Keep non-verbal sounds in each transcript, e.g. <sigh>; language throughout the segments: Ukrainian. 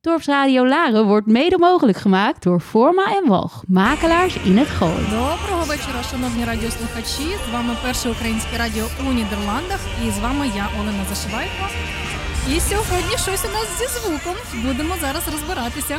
Dorpsradio Laren wordt mede mogelijk gemaakt door Forma en Walg, makelaars in het Gooi. Доброго вечора, шановні радіослухачі. З вами перше українське радіо у Нідерландах. І з вами я, Олена Зашивайко. І сьогодні щось у нас зі звуком. Будемо зараз розбиратися.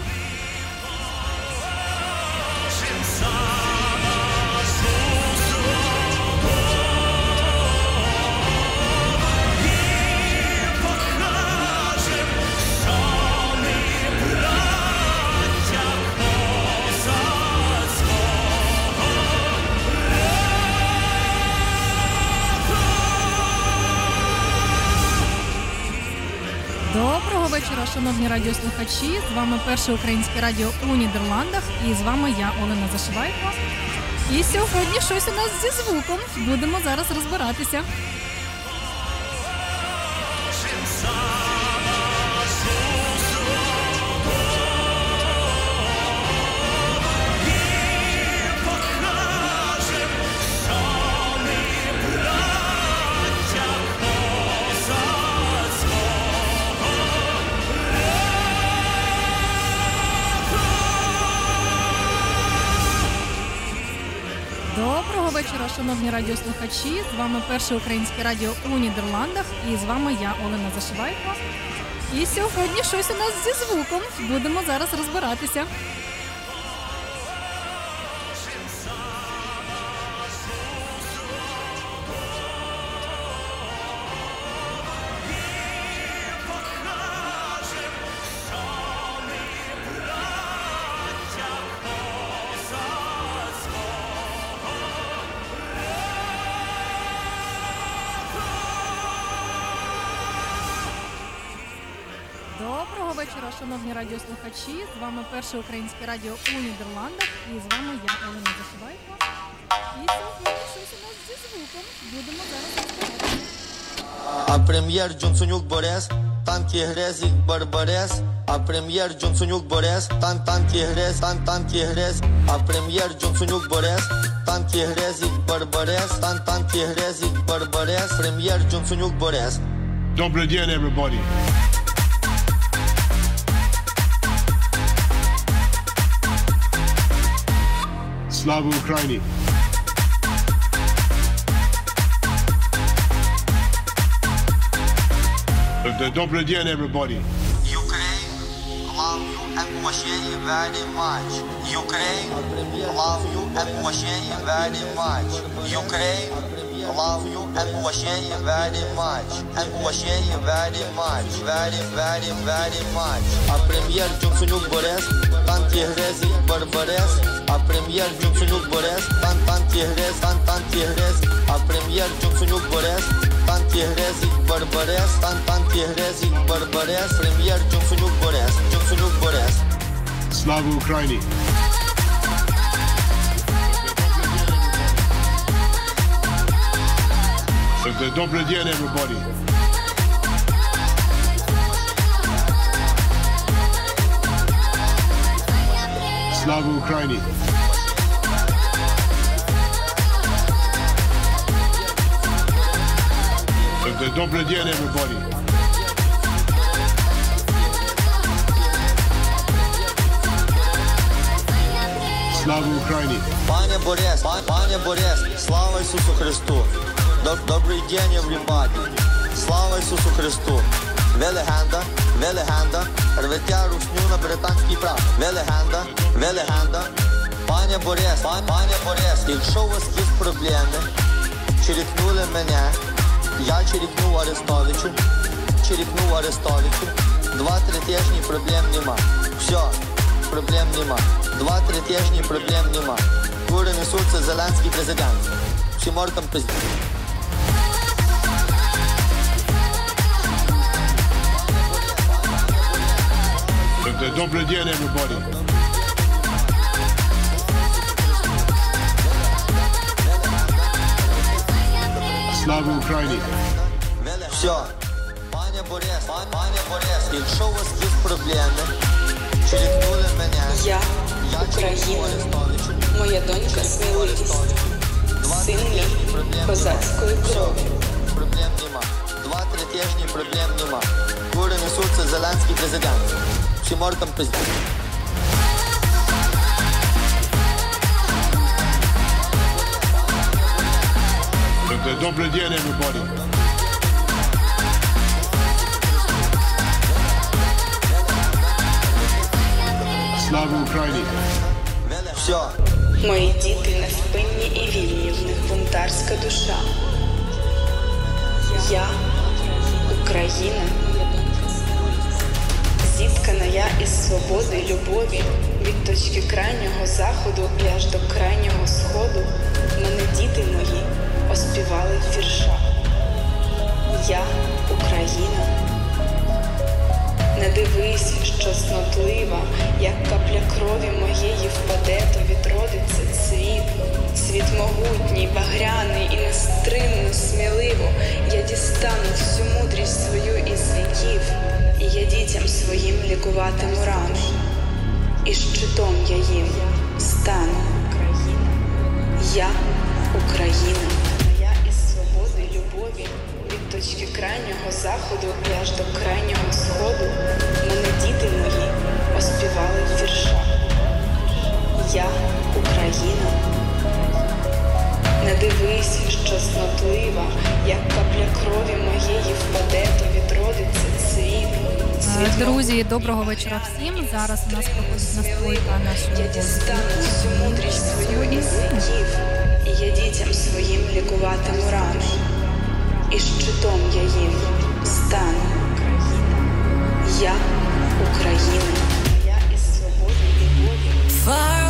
Вечора, шановні радіослухачі. З вами перше українське радіо у Нідерландах. І з вами я, Олена Зашивайко. І сьогодні щось у нас зі звуком. Будемо зараз розбиратися. Шановні радіослухачі. З вами перше українське радіо у Нідерландах. І з вами я, Олена Зашивайко. І сьогодні щось у нас зі звуком. Будемо зараз розбиратися. Радіослухачі. З вами перше українське радіо у Нідерландах. І з вами я, Олена Зашивайко. І сьогодні щось у нас зі звуком. Будемо зараз розбиратися. А прем'єр Джонсонюк Борис, танки грезік Барбарес. А прем'єр Джонсонюк Борис, тан танки грез, тан танки грез. А прем'єр Джонсонюк Борис, танки грезік Барбарес. Тан танки грезік Барбарес. Прем'єр Джонсонюк Борис. Добрый день, everybody. Слава Украине! Д- Добрый день, everybody. Ukraine, love you and Moshe very much. Ukraine, love you and Moshe very much. Ukraine, love you and Moshe very much. And Moshe very much. Very, very, very much. А прем'єр Джонсонюк Борис, танки грезі Барбарес. А прем'єр Джонсонюк Борис, тан танки грез, тан танки грез. А прем'єр Джонсонюк Борис, танки грезі Барбарес. Тан танки грезі Барбарес. Прем'єр Джонсонюк Борис, Джонсонюк Борис. Слава Украине! Д- Добрый день, everybody. Слава Украине! Д- Добрый день, everybody. Слава Украине! Пане Борис, пан- пане Борис, слава Ісусу Христу. Доб- Добрий день, everybody. Слава Ісусу Христу. Ви легенда, ви легенда. Рветя русню на британський прав. Ви легенда, ви легенда. Пане Борис, пан- пане Борис, якщо у вас є проблеми, черікнули мене, я черікнув Арестовичу, черікнув Арестовичу. Два-три тижні проблем нема. Все, проблем нема. Два-три тижні проблем нема. Кури несуться Зеленський президент. Всі моркам пизді. Добрый день, everybody. Слава Україні! Все. Пане Борис, пан, пане Борис, якщо у вас є проблеми, черікнули мене. Я Я Україна, моя донька сміливість, син мій козацької крові. Проблем нема. Два-три тижні проблем нема. Кури несуться Зеленський президент. Оксимортом пизд... The добрый день, everybody. Слава Україні! Все. Мої діти невпинні і вільні, в них бунтарська душа. Я Україна, зіткана я із свободи, любові, від точки крайнього заходу і аж до крайнього сходу. Мене діти мої оспівали в віршах. Я Україна. Не дивись, що снотлива, як капля крові моєї впаде, то відродиться цвіт, світ могутній, багряний і нестримно, сміливо. Я дістану всю мудрість свою із віків, і я дітям своїм лікуватиму рани, і щитом я їм стану. Я Україна, я із свободи, любові, від точки крайнього заходу і аж до крайнього сходу. Мене діти мої оспівали в віршах. Я Україна. Не дивись, що снотлива, як капля крові моєї впаде, то відродиться Друзі, доброго вечора всім. Зараз у нас проходить настройка нашого мудрість свою із синів, і я дітям своїм лікуватиму рани, і щитом я їм стану. Я Україна, я із свободи і Far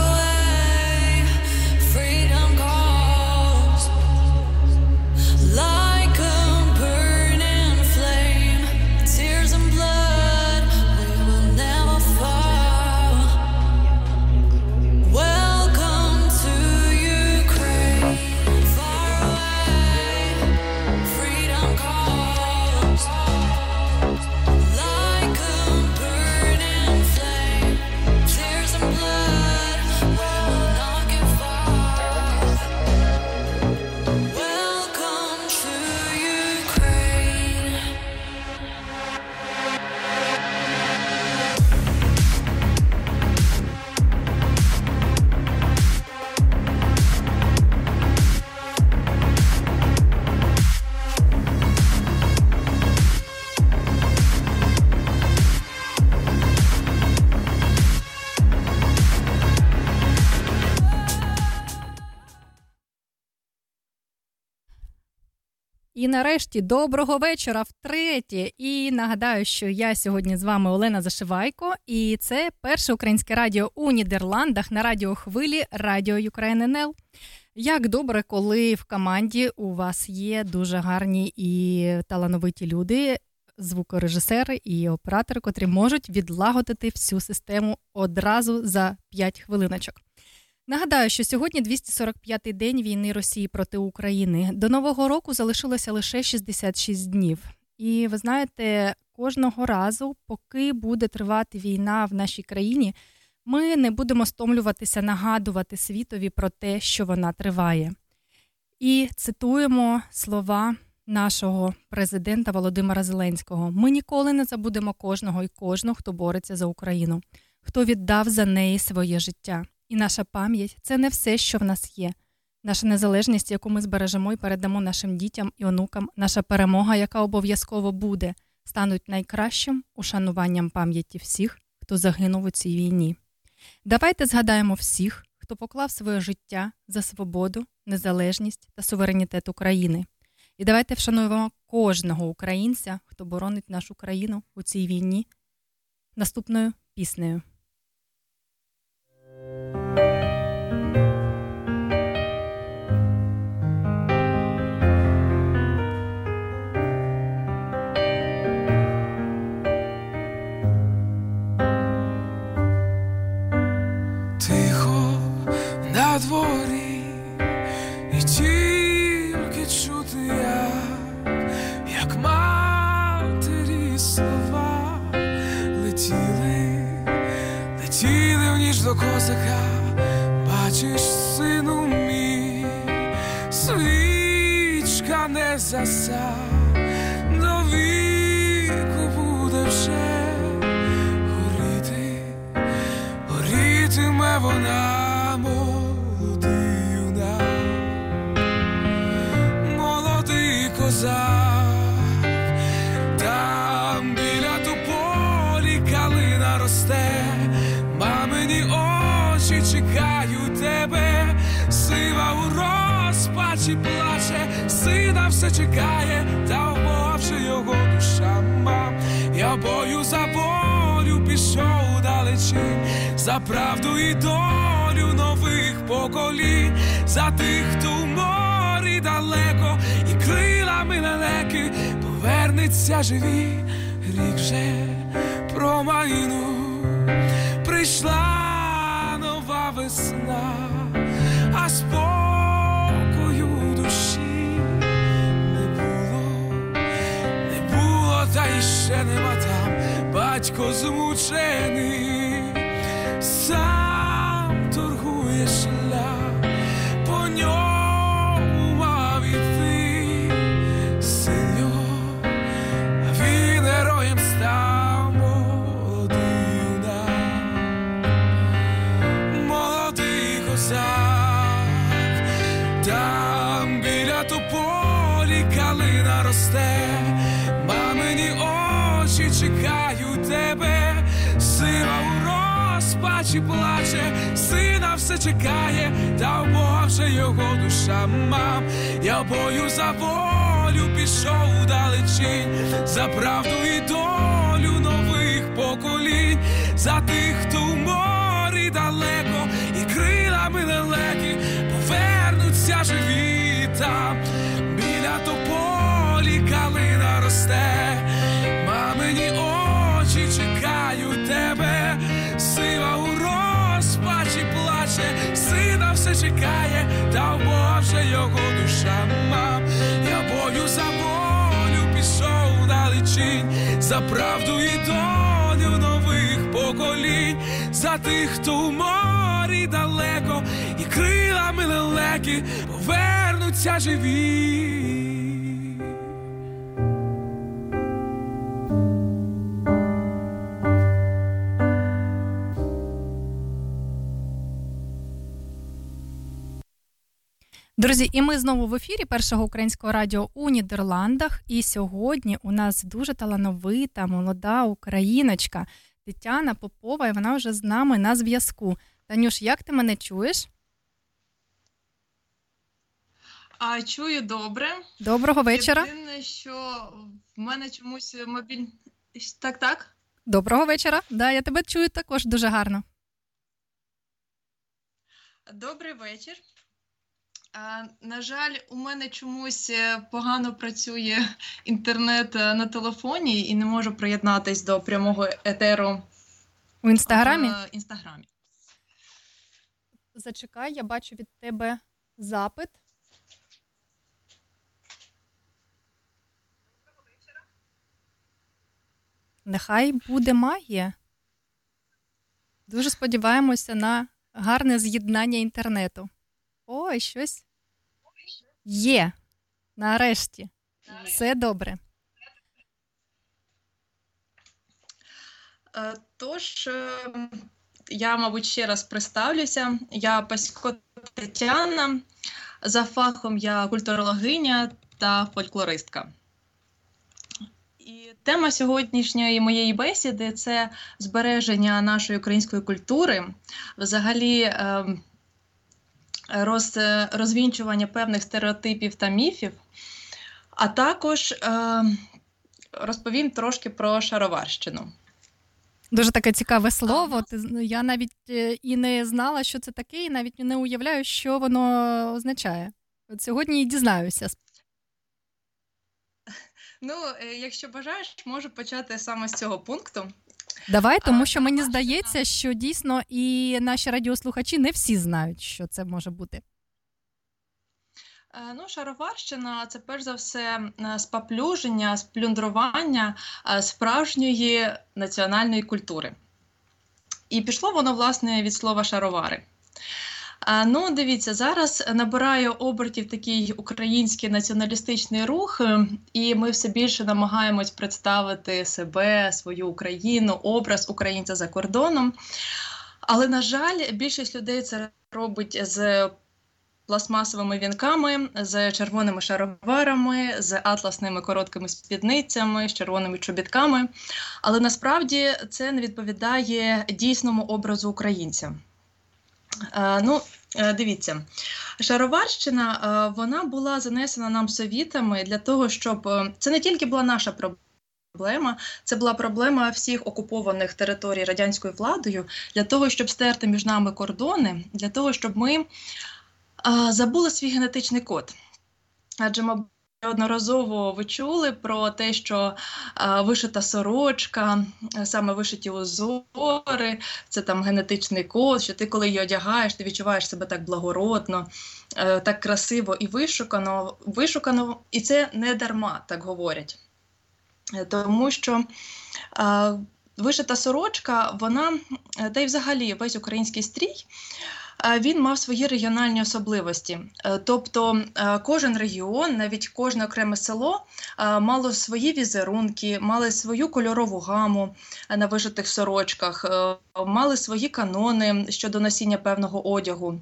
І нарешті доброго вечора втретє. І нагадаю, що я сьогодні з вами Олена Зашивайко, і це перше українське радіо у Нідерландах на радіохвилі Радіо Ukraine НЛ. Як добре, коли в команді у вас є дуже гарні і талановиті люди, звукорежисери і оператори, котрі можуть відлагодити всю систему одразу за 5 хвилиночок. Нагадаю, що сьогодні 245-й день війни Росії проти України. До нового року залишилося лише 66 днів. І ви знаєте, кожного разу, поки буде тривати війна в нашій країні, ми не будемо стомлюватися нагадувати світові про те, що вона триває. І цитуємо слова нашого президента Володимира Зеленського: ми ніколи не забудемо кожного і кожну, хто бореться за Україну, хто віддав за неї своє життя. І наша пам'ять це не все, що в нас є. Наша незалежність, яку ми збережемо і передамо нашим дітям і онукам, наша перемога, яка обов'язково буде, стануть найкращим ушануванням пам'яті всіх, хто загинув у цій війні. Давайте згадаємо всіх, хто поклав своє життя за свободу, незалежність та суверенітет України. І давайте вшануємо кожного українця, хто боронить нашу країну у цій війні, наступною піснею. Thank you. до козака, бачиш, сину мій, свічка не заса, до віку буде вже горіти, горітиме вона молодий молодий козак. Все чекає, та вмовче його душа мам. Я бою за волю пішов далечінь, за правду і долю нових поколінь, за тих, хто в морі далеко, і крилами лелеки повернеться живі, рік вже промайнув, прийшла нова весна, а спокою нема там. Батько змучений, сам все чекає, та вже його душа мам. Я бою за волю пішов далечінь, за правду і долю нових поколінь, за тих, хто в морі далеко, і крилами лелеки повернуться живі там, біля тополі калина росте, чекає, та Боже його душа. Мав, Я бою за волю пішов далечінь, за правду і долю нових поколінь, за тих, хто у морі далеко, і крилами лелеки повернуться живі. Друзі, і ми знову в ефірі першого українського радіо у Нідерландах. І сьогодні у нас дуже талановита молода україночка Тетяна Попова, і вона вже з нами на зв'язку. Танюш, як ти мене чуєш? А чую добре. Доброго вечора. Єдине, що в мене чомусь мобіль. Так, так. Доброго вечора. Да, я тебе чую також дуже гарно. Добрий вечір. На жаль, у мене чомусь е, погано працює інтернет е, на телефоні і не можу приєднатись до прямого етеру У інстаграмі. в інстаграмі. Зачекай, я бачу від тебе запит. Нехай буде магія. Дуже сподіваємося на гарне з'єднання інтернету. Ой, щось є. Нарешті. Все добре. Е, Тож, е, я, мабуть, ще раз представлюся. Я Пасько Тетяна. За фахом я культурологиня та фольклористка. І тема сьогоднішньої моєї бесіди це збереження нашої української культури, взагалі е, роз, розвінчування певних стереотипів та міфів, а також е, розповім трошки про шароварщину. Дуже таке цікаве слово. Ти, з- я навіть е, і не знала, що це таке, і навіть не уявляю, що воно означає. От сьогодні і дізнаюся. Ну, е, якщо бажаєш, можу почати саме з цього пункту. Давай, тому що мені здається, що дійсно і наші радіослухачі не всі знають, що це може бути. Е, Ну, шароварщина це перш за все е, спаплюження, сплюндрування е, справжньої національної культури. І пішло воно, власне, від слова шаровари. Ну, дивіться, зараз набирає обертів такий український націоналістичний рух, е, і ми все більше намагаємось представити себе, свою Україну, образ українця за кордоном. Але, на жаль, більшість людей це робить з пластмасовими вінками, з червоними шароварами, з атласними короткими спідницями, з червоними чобітками. Але насправді це не відповідає дійсному образу українця. Е, ну, е, дивіться, шароварщина е, вона була занесена нам совітами для того, щоб це не тільки була наша проблема, це була проблема всіх окупованих територій радянською владою для того, щоб стерти між нами кордони, для того, щоб ми е, забули свій генетичний код. Адже, мабуть, Неодноразово ви чули про те, що е, вишита сорочка, е, саме вишиті узори, це там генетичний код, що ти, коли її одягаєш, ти відчуваєш себе так благородно, е, так красиво і вишукано, вишукано, і це не дарма, так говорять. Тому що вишита сорочка, вона, та й взагалі весь український стрій. Він мав свої регіональні особливості. Е, Тобто е, кожен регіон, навіть кожне окреме село, е, мало свої візерунки, мали свою кольорову гаму на вишитих сорочках, мали свої канони щодо носіння певного одягу.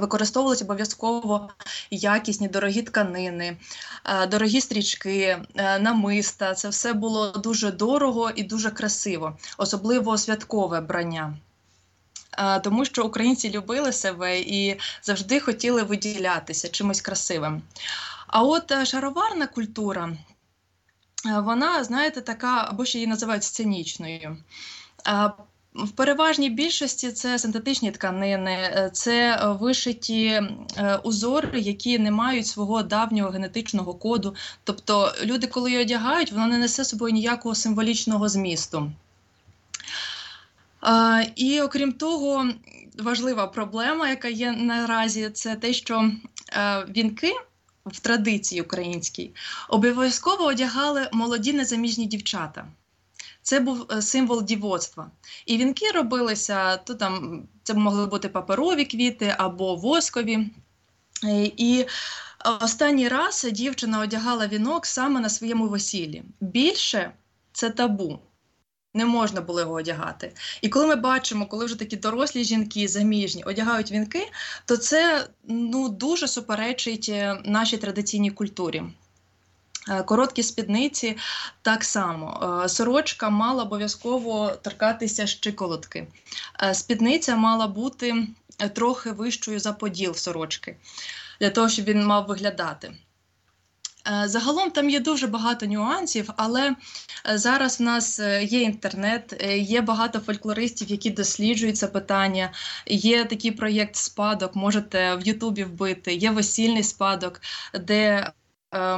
Використовувалися обов'язково якісні дорогі тканини, дорогі стрічки, намиста. Це все було дуже дорого і дуже красиво, особливо святкове брання. Тому що українці любили себе і завжди хотіли виділятися чимось красивим. А от е, шароварна культура, е, вона, знаєте, така, або ще її називають сценічною. В переважній більшості це синтетичні тканини, е, це вишиті узори, які не мають свого давнього генетичного коду. Тобто люди, коли її одягають, воно не несе собою ніякого символічного змісту. Е, І окрім того, важлива проблема, яка є наразі, це те, що е, вінки в традиції українській обов'язково одягали молоді незаміжні дівчата. Це був е, символ дівоцтва. І вінки робилися, то там це могли бути паперові квіти або воскові. Е, І останній раз дівчина одягала вінок саме на своєму весіллі. Більше це табу. Не можна було його одягати. І коли ми бачимо, коли вже такі дорослі жінки, заміжні, одягають вінки, то це ну, дуже суперечить е, нашій традиційній культурі. Е, Короткі спідниці так само. Е, Сорочка мала обов'язково торкатися щиколотки. Спідниця мала бути трохи вищою за поділ сорочки, для того, щоб він мав виглядати. Е, Загалом там є дуже багато нюансів, але е, зараз в нас е, є інтернет, є багато фольклористів, які досліджують це питання. Є такий проєкт спадок, можете в Ютубі вбити, є весільний спадок, де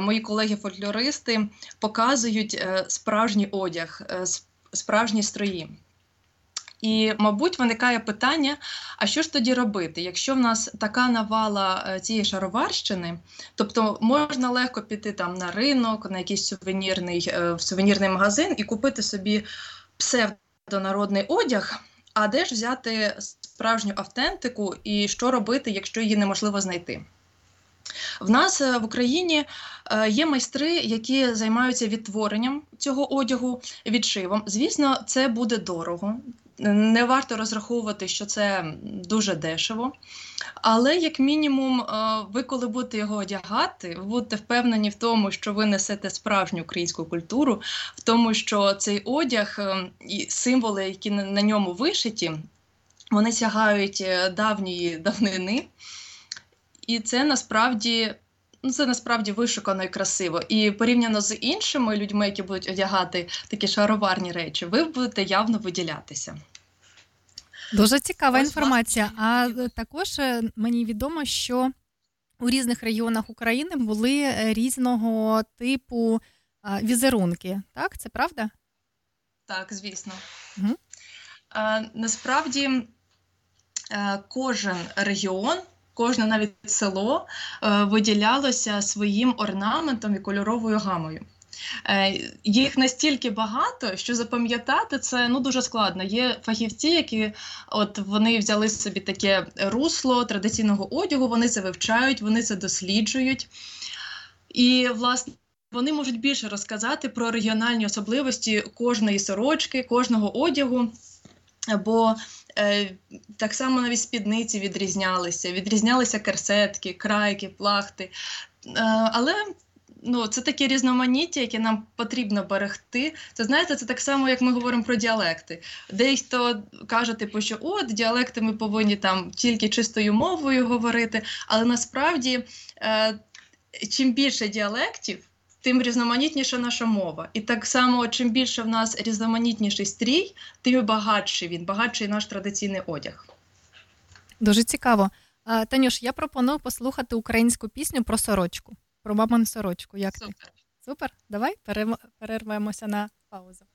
мої колеги-фольклористи показують справжній одяг, справжні строї. І, мабуть, виникає питання: а що ж тоді робити, якщо в нас така навала е, цієї шароварщини, тобто можна легко піти там на ринок, на якийсь сувенірний, е, сувенірний магазин і купити собі псевдонародний одяг, а де ж взяти справжню автентику і що робити, якщо її неможливо знайти? В нас е, в Україні є майстри, які займаються відтворенням цього одягу, відшивом. Звісно, це буде дорого. Не варто розраховувати, що це дуже дешево. Але, як мінімум, е, ви, коли будете його одягати, ви будете впевнені в тому, що ви несете справжню українську культуру, в тому, що цей одяг е, і символи, які на ньому вишиті, вони сягають е, давньої давнини. І це насправді, ну, це насправді вишукано і красиво. І порівняно з іншими людьми, які будуть одягати такі шароварні речі, ви будете явно виділятися. Дуже цікава Ось, інформація. А е, також е, мені відомо, що у різних регіонах України були е, різного типу візерунки. Так, це правда? Так, звісно. Мгм. Е, насправді кожен регіон, кожне навіть село виділялося своїм орнаментом і кольоровою гамою. Е, Їх настільки багато, що запам'ятати це ну дуже складно. Є фахівці, які от вони взяли собі таке русло традиційного одягу, вони це вивчають, вони це досліджують. І власне. Вони можуть більше розказати про регіональні особливості кожної сорочки, кожного одягу. Бо е, так само навіть спідниці відрізнялися, відрізнялися керсетки, крайки, плахти. Е, але ну, це таке різноманіття, яке нам потрібно берегти. Це знаєте, це так само, як ми говоримо про діалекти. Дехто каже, типу, що от діалекти ми повинні там тільки чистою мовою говорити, але насправді е, чим більше діалектів, тим різноманітніша наша мова. І так само, чим більше в нас різноманітніший стрій, тим багатший він, багатший наш традиційний одяг. Дуже цікаво. Танюш, я пропоную послухати українську пісню про сорочку, про мамину сорочку. Як ти? Супер. Супер? Давай перервемося на паузу.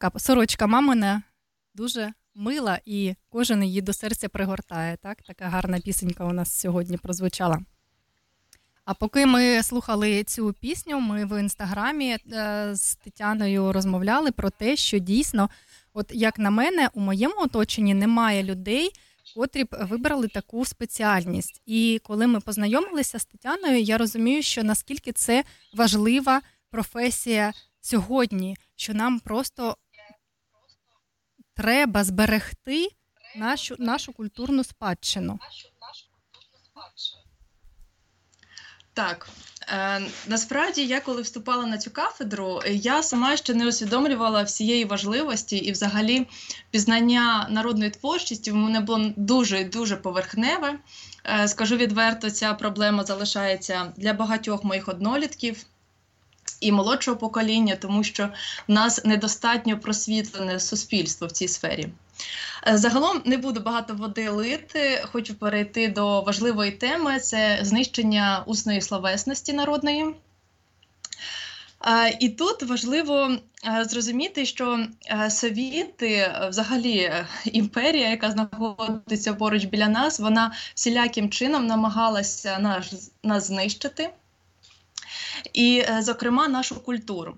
Така сорочка мамина дуже мила, і кожен її до серця пригортає. Так? Така гарна пісенька у нас сьогодні прозвучала. А поки ми слухали цю пісню, ми в інстаграмі е, з Тетяною розмовляли про те, що дійсно, от як на мене, у моєму оточенні немає людей, котрі б вибрали таку спеціальність. І коли ми познайомилися з Тетяною, я розумію, що наскільки це важлива професія сьогодні, що нам просто треба зберегти нашу, нашу культурну спадщину. Так. Е, насправді, я коли вступала на цю кафедру, я сама ще не усвідомлювала всієї важливості і взагалі пізнання народної творчості в мене було дуже дуже поверхневе. Е, скажу відверто, ця проблема залишається для багатьох моїх однолітків і молодшого покоління, тому що нас недостатньо просвітлене суспільство в цій сфері. Е, Загалом не буду багато води лити, хочу перейти до важливої теми: це знищення усної словесності народної. Е, І тут важливо е, зрозуміти, що совіти, взагалі імперія, яка знаходиться поруч біля нас, вона всіляким чином намагалася нас, нас знищити, і, е, зокрема, нашу культуру.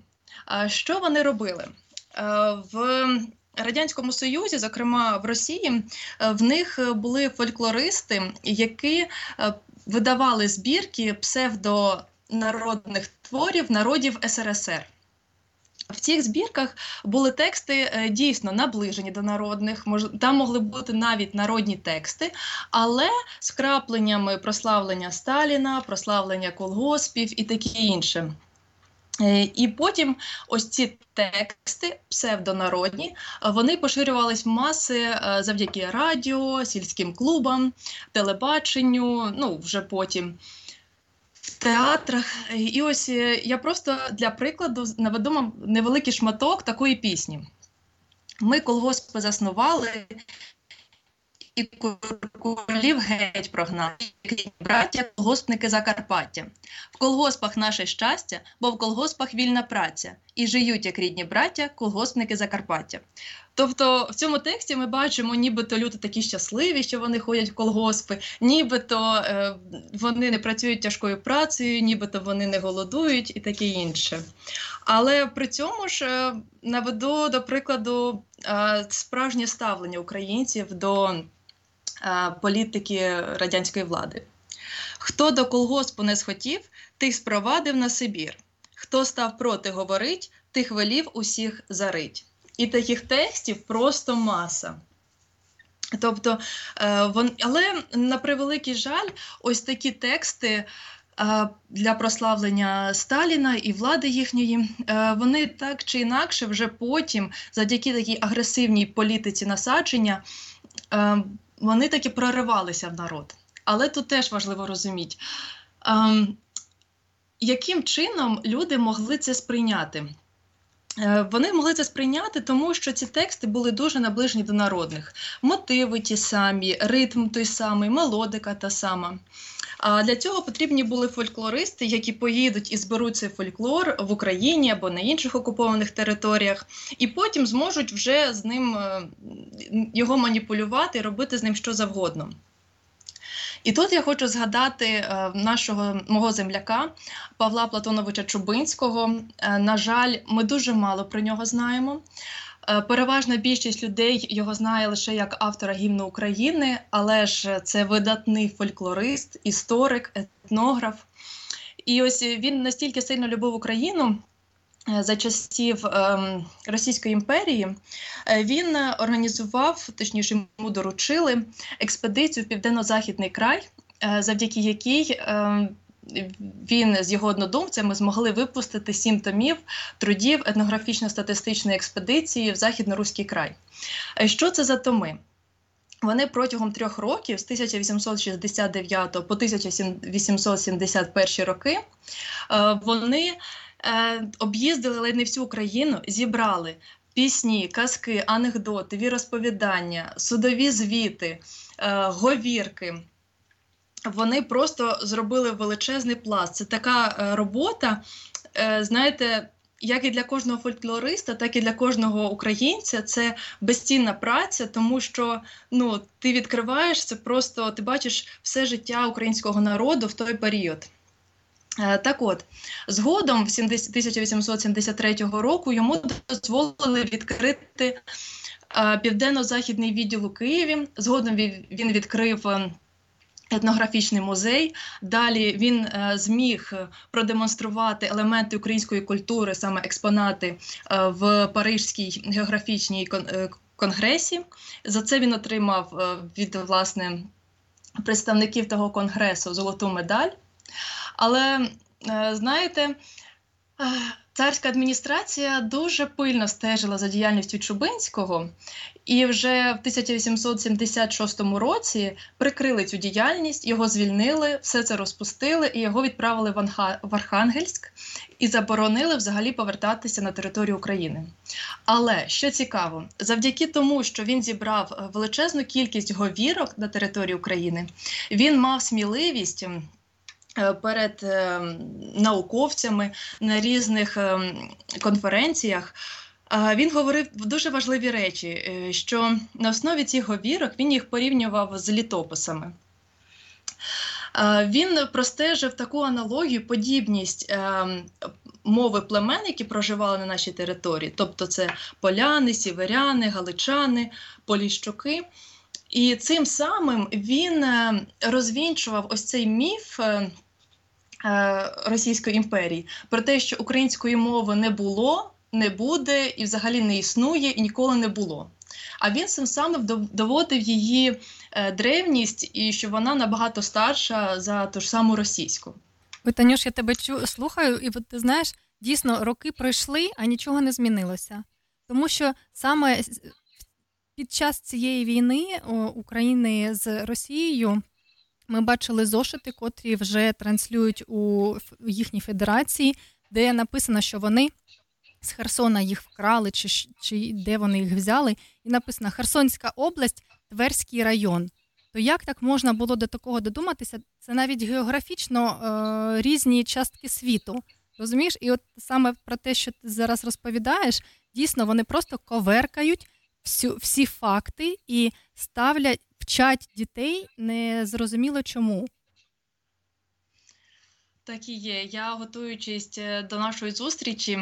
Що вони робили? Е, В Радянському Союзі, зокрема в Росії, е, в них були фольклористи, які видавали збірки псевдонародних творів народів СРСР. В цих збірках були тексти е, дійсно наближені до народних, там могли бути навіть народні тексти, але з крапленнями прославлення Сталіна, прославлення колгоспів і таке інше. Е, І потім ось ці тексти, псевдонародні, вони поширювались в маси е, завдяки радіо, сільським клубам, телебаченню, ну вже потім театрах. І ось е, я просто для прикладу наведу вам невеликий шматок такої пісні. Ми колгосп заснували, і куркулів геть прогнав. Браття, колгоспники Закарпаття. В колгоспах наше щастя, бо в колгоспах вільна праця. І жиють, як рідні браття, колгоспники Закарпаття. Тобто в цьому тексті ми бачимо, нібито люди такі щасливі, що вони ходять в колгоспи, нібито е, вони не працюють тяжкою працею, нібито вони не голодують і таке інше. Але при цьому ж е, наведу до прикладу е, справжнє ставлення українців до політики радянської влади. Хто до колгоспу не схотів, тих спровадив на Сибір. Хто став проти говорить, тих велів усіх зарить. І таких текстів просто маса. Тобто, е, вон, але на превеликий жаль, ось такі тексти е, для прославлення Сталіна і влади їхньої, е, вони так чи інакше вже потім, завдяки такій агресивній політиці насадження, е, вони таки проривалися в народ. Але тут теж важливо розуміти, е, яким чином люди могли це сприйняти. Е, Вони могли це сприйняти, тому що ці тексти були дуже наближені до народних. Мотиви ті самі, ритм той самий, мелодика та сама. А для цього потрібні були фольклористи, які поїдуть і зберуть цей фольклор в Україні або на інших окупованих територіях, і потім зможуть вже з ним е, його маніпулювати і робити з ним що завгодно. І тут я хочу згадати е, нашого мого земляка Павла Платоновича Чубинського. Е, на жаль, ми дуже мало про нього знаємо. Е, Переважна більшість людей його знає лише як автора гімну України, але ж це видатний фольклорист, історик, етнограф. І ось він настільки сильно любив Україну. е, За часів ем, Російської імперії е, він організував, точніше, йому доручили експедицію в південно-західний край, завдяки якій ем, він з його однодумцями змогли випустити сім томів трудів етнографічно-статистичної експедиції в Західноруський край. Е, Що це за томи? Вони протягом трьох років, з 1869 по 1871 роки, е, вони е, об'їздили ледь не всю Україну, зібрали пісні, казки, анекдоти, віросповідання, судові звіти, говірки. Вони просто зробили величезний пласт. Це така е, робота, е, знаєте, як і для кожного фольклориста, так і для кожного українця. Це безцінна праця, тому що ну, ти відкриваєш це просто, ти бачиш все життя українського народу в той період. Е, Так от, згодом, в 1873 року, йому дозволили відкрити південно-західний відділ у Києві. Згодом він відкрив. Етнографічний музей. Далі він е, зміг продемонструвати елементи української культури, саме експонати е, в Парижській географічній е, конгресі. За це він отримав від власне представників того конгресу золоту медаль. Але знаєте, царська адміністрація дуже пильно стежила за діяльністю Чубинського, і вже в 1876 році прикрили цю діяльність, його звільнили, все це розпустили і його відправили в, Архангельськ і заборонили взагалі повертатися на територію України. Але що цікаво, завдяки тому, що він зібрав е, величезну кількість говірок на території України, він мав сміливість. е, Перед е, науковцями на різних е, конференціях він говорив дуже важливі речі, е, що на основі цих говірок він їх порівнював з літописами. Він простежив таку аналогію, подібність е, мови племен, які проживали на нашій території, тобто це поляни, сіверяни, галичани, поліщуки. І цим самим він е, розвінчував ось цей міф е, Російської імперії про те, що української мови не було, не буде і взагалі не існує, і ніколи не було. А він самим дов- доводив її е, древність і що вона набагато старша за ту ж саму російську. Ой, Танюш, я тебе чу, слухаю, і от ти знаєш, дійсно роки пройшли, а нічого не змінилося. Тому що саме під час цієї війни України з Росією ми бачили зошити, котрі вже транслюють у їхній федерації, де написано, що вони з Херсона їх вкрали, чи, чи де вони їх взяли, і написано Херсонська область, Тверський район. То як так можна було до такого додуматися? Це навіть географічно е, різні частки світу. Розумієш? І от саме про те, що ти зараз розповідаєш, дійсно вони просто коверкають всю, всі факти і ставлять, вчать дітей незрозуміло чому. Так і є. Я, готуючись е, до нашої зустрічі,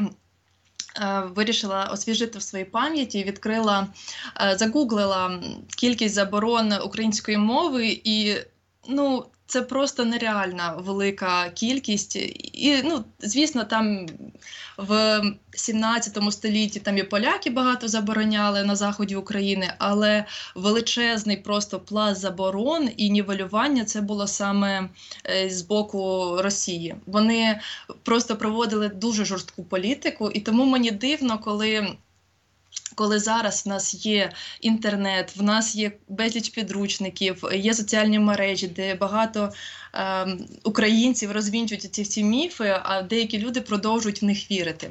вирішила освіжити в своїй пам'яті, відкрила, е, загуглила кількість заборон української мови, і ну, це просто нереальна велика кількість. І, ну, звісно, там в 17 столітті там і поляки багато забороняли на заході України, але величезний просто пласт заборон і нівелювання це було саме е, з боку Росії. Вони просто проводили дуже жорстку політику, і тому мені дивно, коли. Коли зараз в нас є інтернет, в нас є безліч підручників, є соціальні мережі, де багато е, українців розвінчують ці всі міфи, а деякі люди продовжують в них вірити.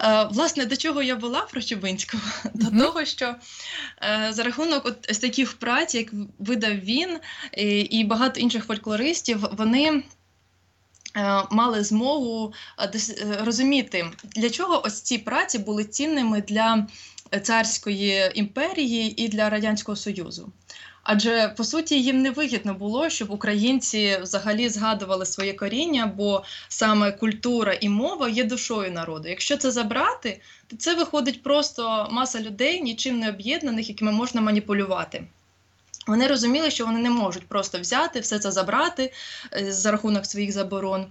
Е, власне, до чого я була про Чубинського? <laughs> До Мгм. того, що е, за рахунок от ось таких праць, як видав він і, багато інших фольклористів, вони мали змогу е, е, розуміти, для чого ось ці праці були цінними для царської імперії і для Радянського Союзу. Адже по суті їм не вигідно було, щоб українці взагалі згадували своє коріння, бо саме культура і мова є душою народу. Якщо це забрати, то це виходить просто маса людей, нічим не об'єднаних, якими можна маніпулювати. Вони розуміли, що вони не можуть просто взяти все це забрати е, за рахунок своїх заборон.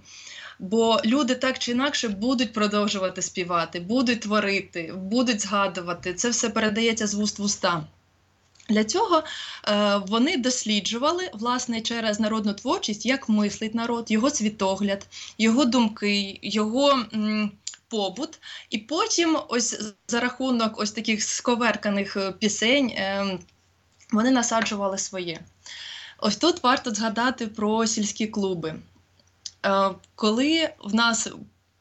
Бо люди так чи інакше будуть продовжувати співати, будуть творити, будуть згадувати. Це все передається з вуст в уста. Для цього е, вони досліджували власне через народну творчість, як мислить народ, його світогляд, його думки, його м, побут. І потім, ось за рахунок ось таких сковерканих е, пісень, е, вони насаджували своє. Ось тут варто згадати про сільські клуби. Е, коли в нас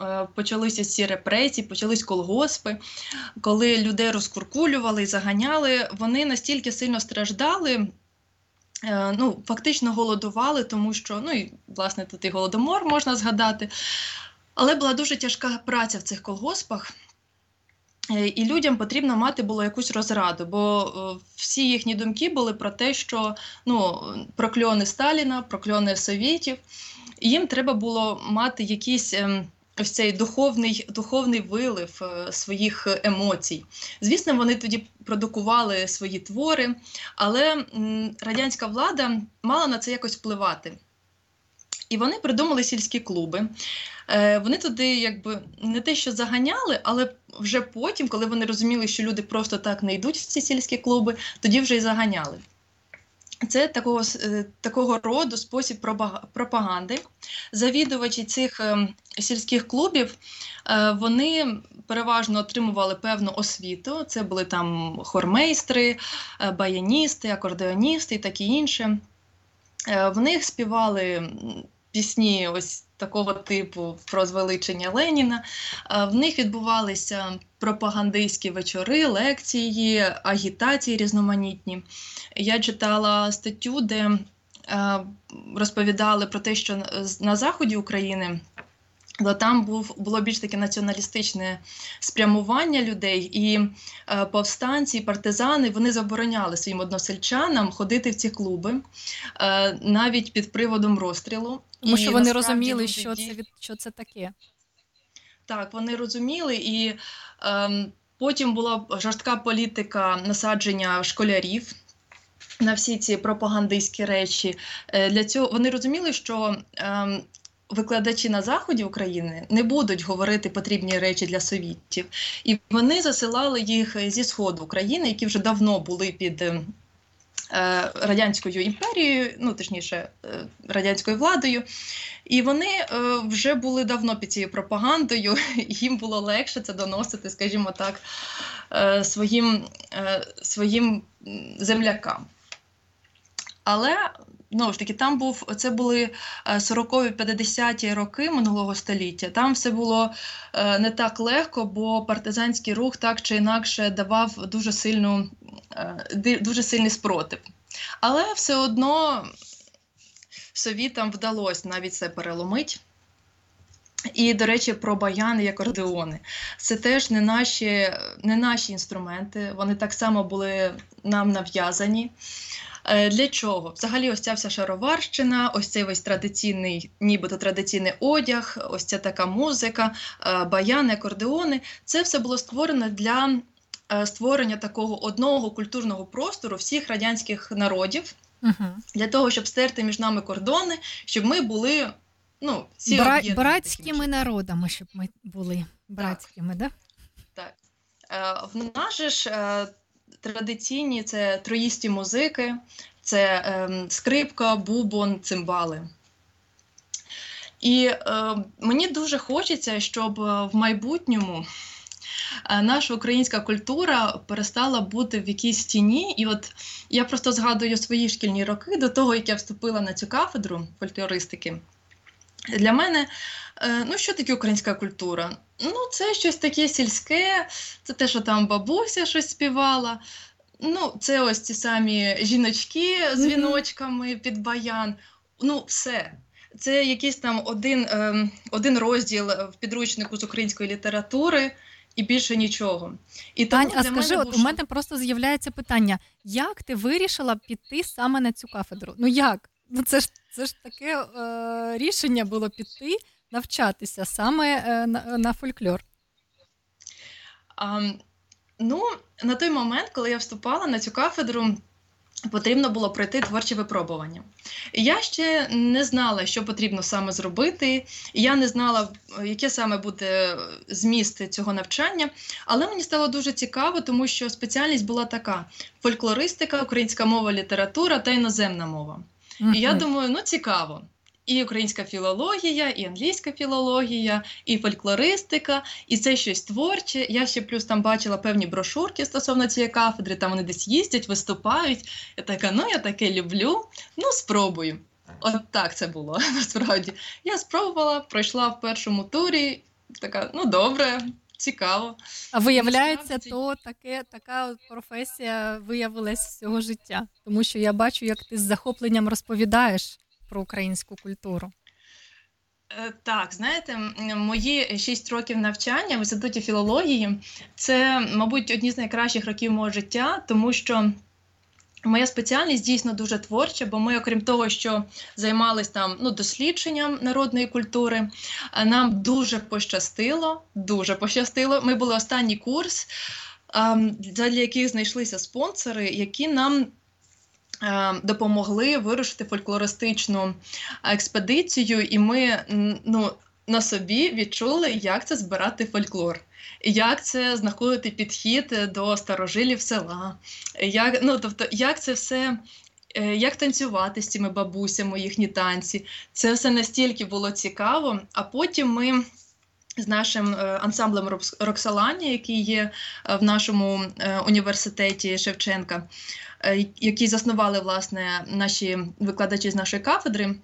е, почалися ці репресії, почались колгоспи, коли людей розкуркулювали і заганяли, вони настільки сильно страждали. е, Ну, фактично голодували, тому що ну і власне тут і голодомор можна згадати. Але була дуже тяжка праця в цих колгоспах, і людям потрібно мати було якусь розраду, бо е, всі їхні думки були про те, що ну, прокльони Сталіна, прокльони Совєтів, і їм треба було мати якийсь ем, ось цей духовний, духовний вилив е, своїх емоцій. Звісно, вони тоді продукували свої твори, але радянська влада мала на це якось впливати. І вони придумали сільські клуби. Е, Вони туди якби не те, що заганяли, але вже потім, коли вони розуміли, що люди просто так не йдуть в ці сільські клуби, тоді вже й заганяли. Це такого, е, такого роду спосіб пропаганди. Завідувачі цих ем, сільських клубів е, вони переважно отримували певну освіту. Це були там хормейстри, баяністи, акордеоністи і таке інше. В них співали пісні ось такого типу про звеличення Леніна. В них відбувалися пропагандистські вечори, лекції, агітації різноманітні. Я читала статтю, де розповідали про те, що на- на заході України. То там був було більш таке націоналістичне спрямування людей, і е, повстанці, і партизани вони забороняли своїм односельчанам ходити в ці клуби, е, навіть під приводом розстрілу. Тому що вони розуміли, що це від що це таке. так, вони розуміли, і ем, потім була жорстка політика насадження школярів на всі ці пропагандистські речі. Е, для цього вони розуміли, що ем, викладачі на заході України не будуть говорити потрібні речі для совітів, і вони засилали їх зі сходу України, які вже давно були під. Е, Радянською імперією, ну точніше, е, радянською владою, і вони е, вже були давно під цією пропагандою, <laughs> їм було легше це доносити, скажімо так, своїм, своїм землякам. Але знову ж таки, там був це були 40-50-ті роки минулого століття. Там все було не так легко, бо партизанський рух так чи інакше давав дуже сильну, дуже сильний спротив. Але все одно совітам вдалося навіть це переломити. І, до речі, про баяни і акордеони. Це теж не наші не наші інструменти, вони так само були нам нав'язані. Е, для чого? Взагалі, ось ця вся шароварщина, ось цей весь традиційний, нібито традиційний одяг, ось ця така музика, е, баяни, акордеони. Це все було створено для е, створення такого одного культурного простору всіх радянських народів, угу. для того, щоб стерти між нами кордони, щоб ми були. Ну, всі Бра- братськими народами, щоб ми були братськими, так? Так. так. В нас ж традиційні це троїсті музики, це е, скрипка, бубон, цимбали. І е, мені дуже хочеться, щоб в майбутньому е, наша українська культура перестала бути в якійсь тіні. І от я просто згадую свої шкільні роки до того, як я вступила на цю кафедру фольклористики. Для мене, е, ну що таке українська культура? Ну, це щось таке сільське, це те, що там бабуся щось співала. Ну, це ось ці самі жіночки з віночками під баян. Ну, все. Це якийсь там один е, один розділ в підручнику з української літератури і більше нічого. І тому Тань, а скажи, от був... у мене просто з'являється питання: як ти вирішила піти саме на цю кафедру? Ну як? Ну це ж це ж таке е, рішення було піти навчатися саме е, на, на фольклор. А, Ну, на той момент, коли я вступала на цю кафедру, потрібно було пройти творче випробування. Я ще не знала, що потрібно саме зробити. Я не знала, яке саме буде зміст цього навчання, але мені стало дуже цікаво, тому що спеціальність була така: фольклористика, українська мова, література та іноземна мова. І я думаю, ну цікаво і українська філологія, і англійська філологія, і фольклористика, і це щось творче. Я ще плюс там бачила певні брошурки стосовно цієї кафедри, там вони десь їздять, виступають. Я така, ну я таке люблю, ну спробую. От так це було <laughs> насправді. Я спробувала, пройшла в першому турі, така, ну добре. Цікаво. А виявляється, то таке, така професія виявилась всього життя. Тому що я бачу, як ти з захопленням розповідаєш про українську культуру? Е, так, знаєте, мої шість років навчання в інституті філології це, мабуть, одні з найкращих років мого життя, тому що моя спеціальність дійсно дуже творча, бо ми, окрім того, що займалися там ну, дослідженням народної культури, е, нам дуже пощастило. Дуже пощастило. Ми були останній курс, для яких знайшлися спонсори, які нам допомогли вирушити фольклористичну експедицію, і ми ну, на собі відчули, як це збирати фольклор, як це знаходити підхід до старожилів села, як ну, тобто, як це все. Е, як танцювати з цими бабусями, їхні танці. Це все настільки було цікаво. А потім ми з нашим е, ансамблем Роксалані, який є в нашому університеті Шевченка, який заснували власне наші викладачі з нашої кафедри,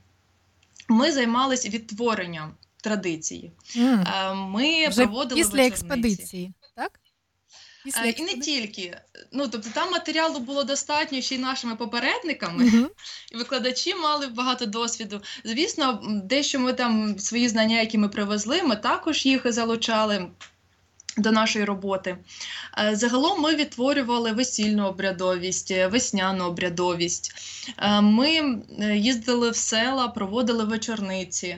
ми займалися відтворенням традиції. Mm. Ми Вже проводили після вечорниці. експедиції, так? Після І не тільки. Ну, тобто там матеріалу було достатньо ще й нашими попередниками, <laughs> і викладачі мали багато досвіду. Звісно, дещо ми там свої знання, які ми привезли, ми також їх залучали до нашої роботи. Е, загалом ми відтворювали весільну обрядовість, весняну обрядовість. Е, ми е, їздили в села, проводили вечорниці.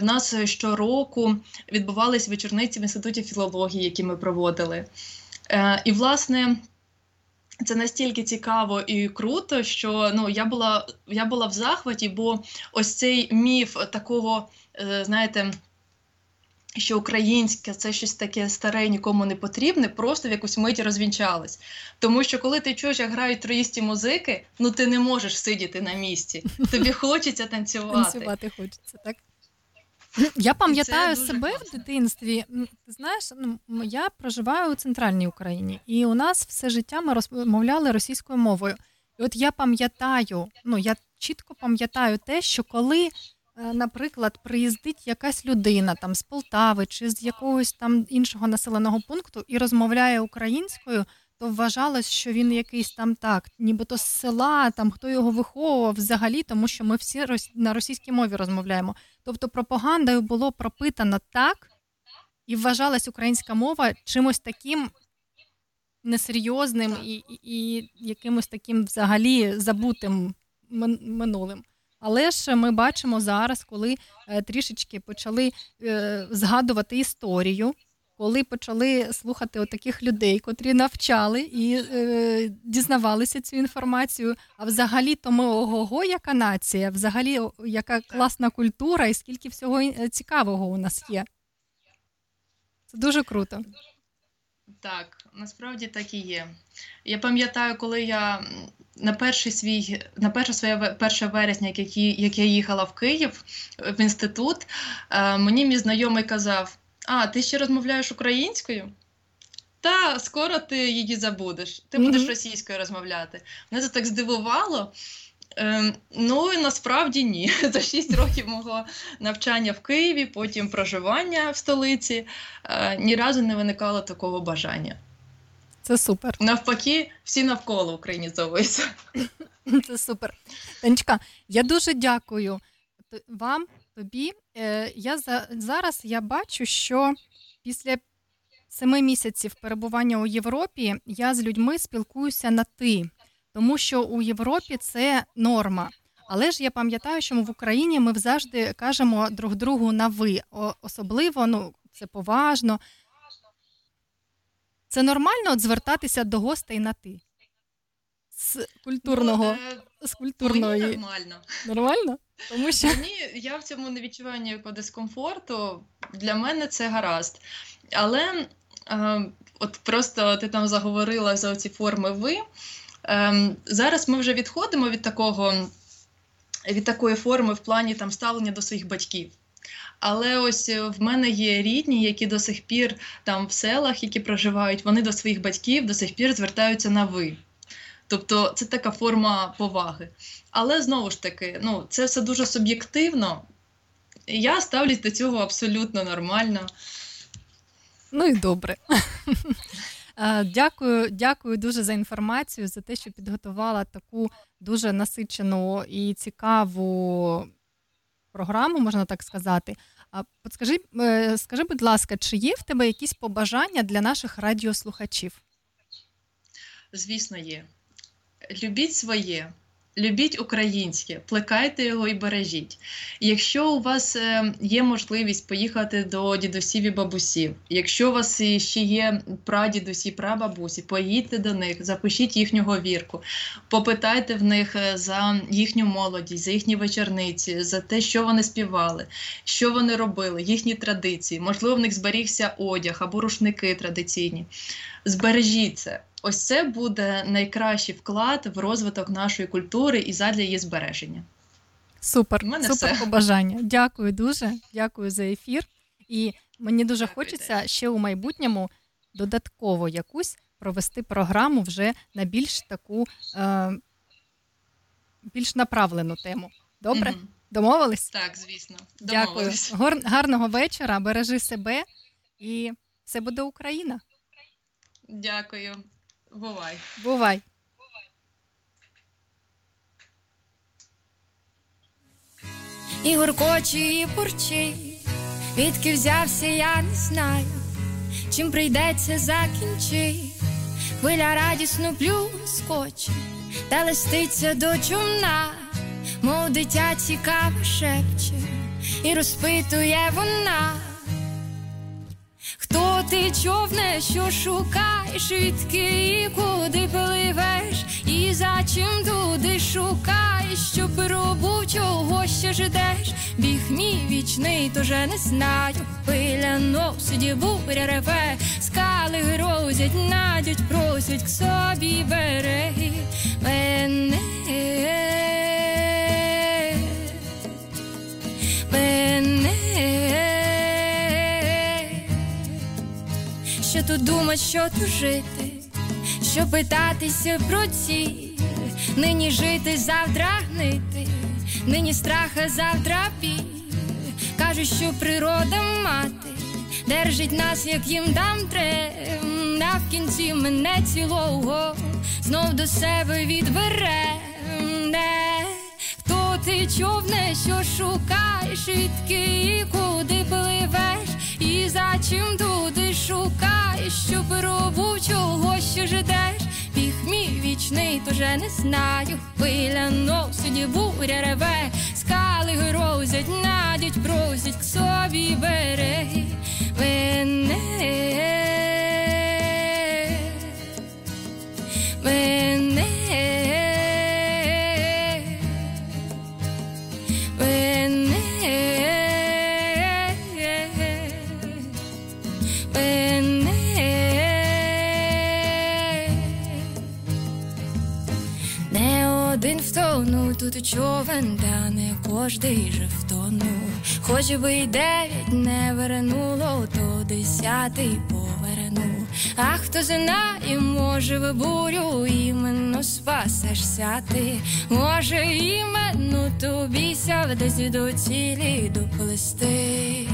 В нас щороку відбувались вечорниці в інституті філології, які ми проводили. І, власне, це настільки цікаво і круто, що ну, я була я була в захваті, бо ось цей міф такого, знаєте, що українське це щось таке старе, нікому не потрібне, просто в якусь мить розвінчалось. Тому що коли ти чуєш, як грають троїсті музики, ну ти не можеш сидіти на місці. Тобі хочеться танцювати. Танцювати хочеться, так? Я пам'ятаю себе в дитинстві. Ти знаєш, ну я проживаю у центральній Україні, і у нас все життя ми розмовляли російською мовою. І от я пам'ятаю, ну я чітко пам'ятаю те, що коли, е, наприклад, приїздить якась людина там з Полтави чи з якогось там іншого населеного пункту і розмовляє українською, то вважалось, що він якийсь там так, нібито з села, там хто його виховував взагалі, тому що ми всі на російській мові розмовляємо. Тобто пропагандою було пропитано так, і вважалась українська мова чимось таким несерйозним і, і, і якимось таким взагалі забутим минулим. Але ж ми бачимо зараз, коли е, трішечки почали е, згадувати історію, коли почали слухати от таких людей, котрі навчали і е, дізнавалися цю інформацію. А взагалі, то ми ого-го, яка нація, взагалі, яка класна культура, і скільки всього е, цікавого у нас є. Це дуже круто. Так, насправді так і є. Я пам'ятаю, коли я на перший свій, на перше своє ве- 1 вересня, як, які- як я їхала в Київ в інститут, е, мені мій знайомий казав: А, ти ще розмовляєш українською? Та скоро ти її забудеш. Ти будеш російською розмовляти. Мене це так здивувало. Ем, ну і насправді ні. <laughs> За 6 років мого навчання в Києві, потім проживання в столиці, е, ні разу не виникало такого бажання. Це супер. Навпаки, всі навколо українізовуються. <laughs> Це супер. Танечка, я дуже дякую вам, тобі. Е, Я за, зараз я бачу, що після семи місяців перебування у Європі я з людьми спілкуюся на ти, тому що у Європі це норма. Але ж я пам'ятаю, що в Україні ми завжди кажемо друг другу на ви. Особливо, ну, це поважно. Це нормально от звертатися до гостей на ти. З культурного, Ну, з мені нормально. Нормально? Тому що Мені я в цьому не відчуваю ніякого дискомфорту. Для мене це гаразд. Але е, от просто ти там заговорила за ці форми ви. Е, зараз ми вже відходимо від такого від такої форми в плані там ставлення до своїх батьків. Але ось е, в мене є рідні, які до сих пір там в селах, які проживають, вони до своїх батьків до сих пір звертаються на ви. Тобто це така форма поваги. Але знову ж таки, ну, це все дуже суб'єктивно. Я ставлюсь до цього абсолютно нормально. ну і добре. <laughs> Е, Дякую, дякую дуже за інформацію, за те, що підготувала таку дуже насичену і цікаву програму, можна так сказати. А от скажи, е, скажи, будь ласка, чи є в тебе якісь побажання для наших радіослухачів? Звісно, є. Любіть своє, любіть українське, плекайте його і бережіть. Якщо у вас е, є можливість поїхати до дідусів і бабусів, якщо у вас ще є прадідусі, прабабусі, поїдьте до них, запишіть їхню говірку, попитайте в них е, за їхню молодість, за їхні вечорниці, за те, що вони співали, що вони робили, їхні традиції. Можливо, в них зберігся одяг або рушники традиційні. Збережіть це. Ось це буде найкращий вклад в розвиток нашої культури і задля її збереження. Супер, мене супер все. побажання. Дякую дуже. Дякую за ефір. І мені дуже Дякую, хочеться ще у майбутньому додатково якусь провести програму вже на більш таку е, більш направлену тему. Добре? Мгм. Домовились? Так, звісно. Дякую. Гор- гарного вечора. Бережи себе і все буде Україна. Дякую. Бувай. Бувай. І гуркоче, і бурчить, відки взявся, я не знаю, чим прийдеться закінчить. Хвиля радісно плюскоче, та листиться до чумна, мов дитя цікаво шепче, і розпитує вона. Хто ти човне, що шукаєш, відки і куди пливеш, і за чим туди шукаєш, що пробу чого ще ждеш, біг мій вічний, тоже не знаю. Пиля носить, буря реве, скали грозять, надять, просять к собі береги мене. Мене що тут думать, що тут жити, що питатися про ціль, нині жити, завтра гнити, нині страх, а завтра біль. Кажуть, що природа мати держить нас, як їм дам трем, а в кінці мене цілого знов до себе відбере. Не хто ти човне, що шукаєш, відки і куди пливеш, і за чим туди шукаєш, що пробув чого що ждеш. Біг мій вічний, то не знаю. Хвиля носить, буря реве, скали грозять, надять, просять к собі береги. Мене. Мене. Тут човен, та не кожний же втонув. Хоч би й дев'ять не вернуло, то десятий повернув. А хто знає, може в бурю іменно спасешся ти, може іменно тобі ся десь до цілі доплести.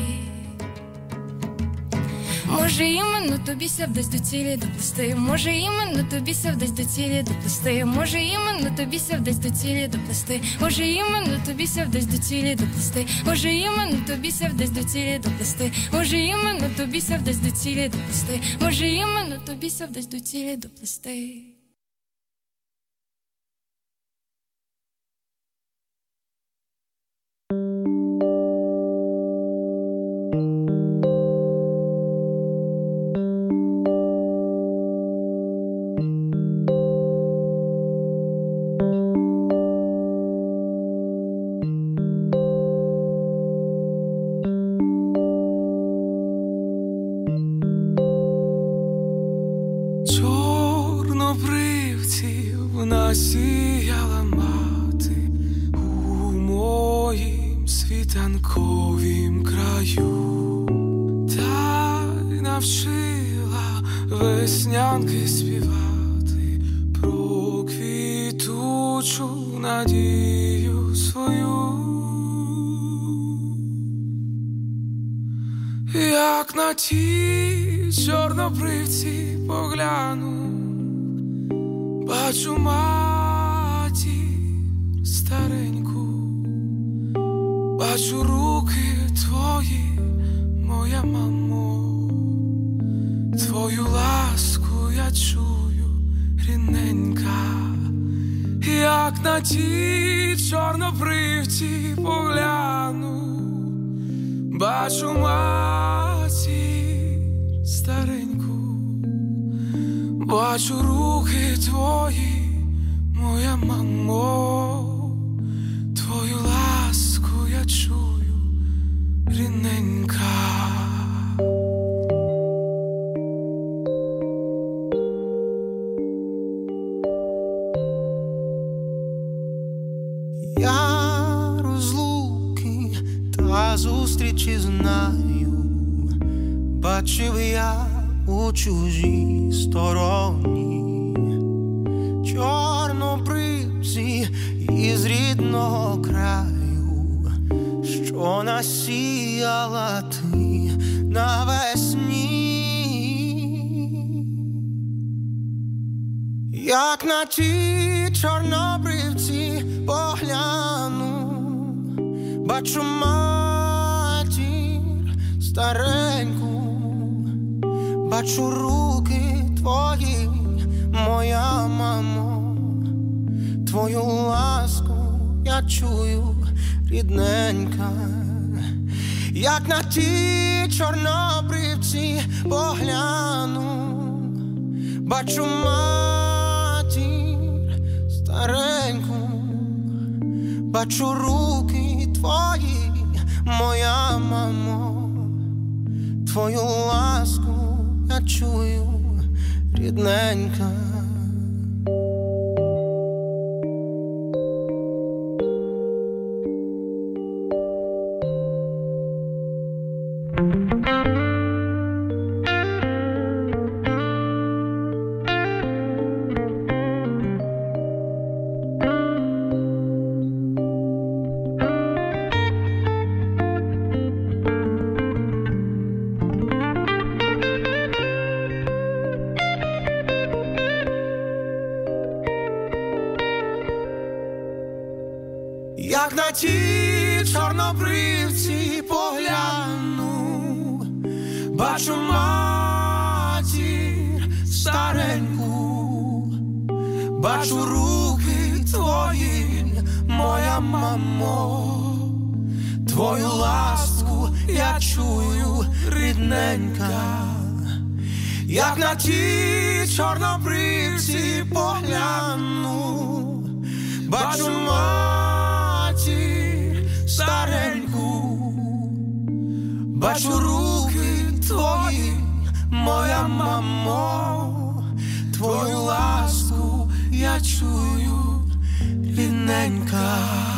Може, іменно тобі ся до цілі доплести. Може, іменно тобі ся вдасть до цілі доплести. Може, іменно тобі ся вдасть до цілі доплести. Може, іменно тобі ся вдасть до цілі доплести. Може, іменно тобі ся вдасть до цілі доплести. Може, іменно тобі ся вдасть до цілі доплести. Може, іменно тобі ся вдасть до цілі доплести. На ті чорнобривці погляну, бачу матір стареньку, бачу руки твої, моя мамо, твою ласку я чую, рідненька, як на ті чорнобривці погляну, бачу матір стареньку, бачу руки твої, моя мамо, твою ласку я чую, рідненька. як на ті чорнобривці погляну, бачу матір стареньку, бачу руки твої, моя мамо, твою ласку я чую, рідненька.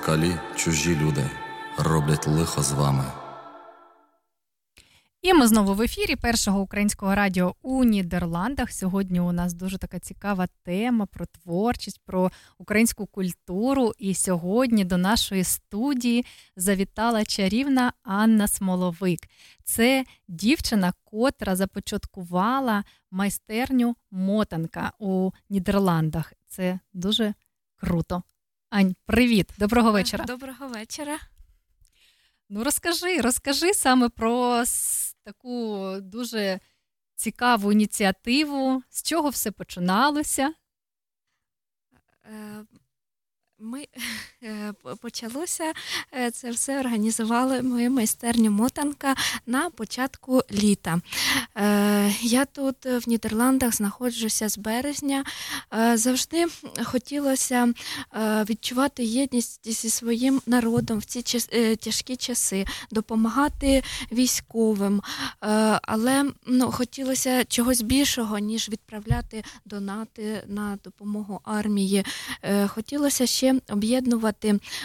Москалі чужі люди роблять лихо з вами. І ми знову в ефірі першого українського радіо у Нідерландах. Сьогодні у нас дуже така цікава тема про творчість, про українську культуру. І сьогодні до нашої студії завітала чарівна Анна Смоловик. Це дівчина, котра започаткувала майстерню мотанка у Нідерландах. Це дуже круто. Ань, привіт, доброго вечора. Доброго вечора. Ну, розкажи, розкажи саме про таку дуже цікаву ініціативу, з чого все починалося. Е, Ми <laughs> почалося е, це все організували мою майстерню мотанка на початку літа. Е, Я тут е, в Нідерландах знаходжуся з березня. Е, Завжди хотілося е, відчувати єдність зі своїм народом в ці е, тяжкі часи, допомагати військовим. Е, Але ну, хотілося чогось більшого, ніж відправляти донати на допомогу армії. Е, Хотілося ще об'єднувати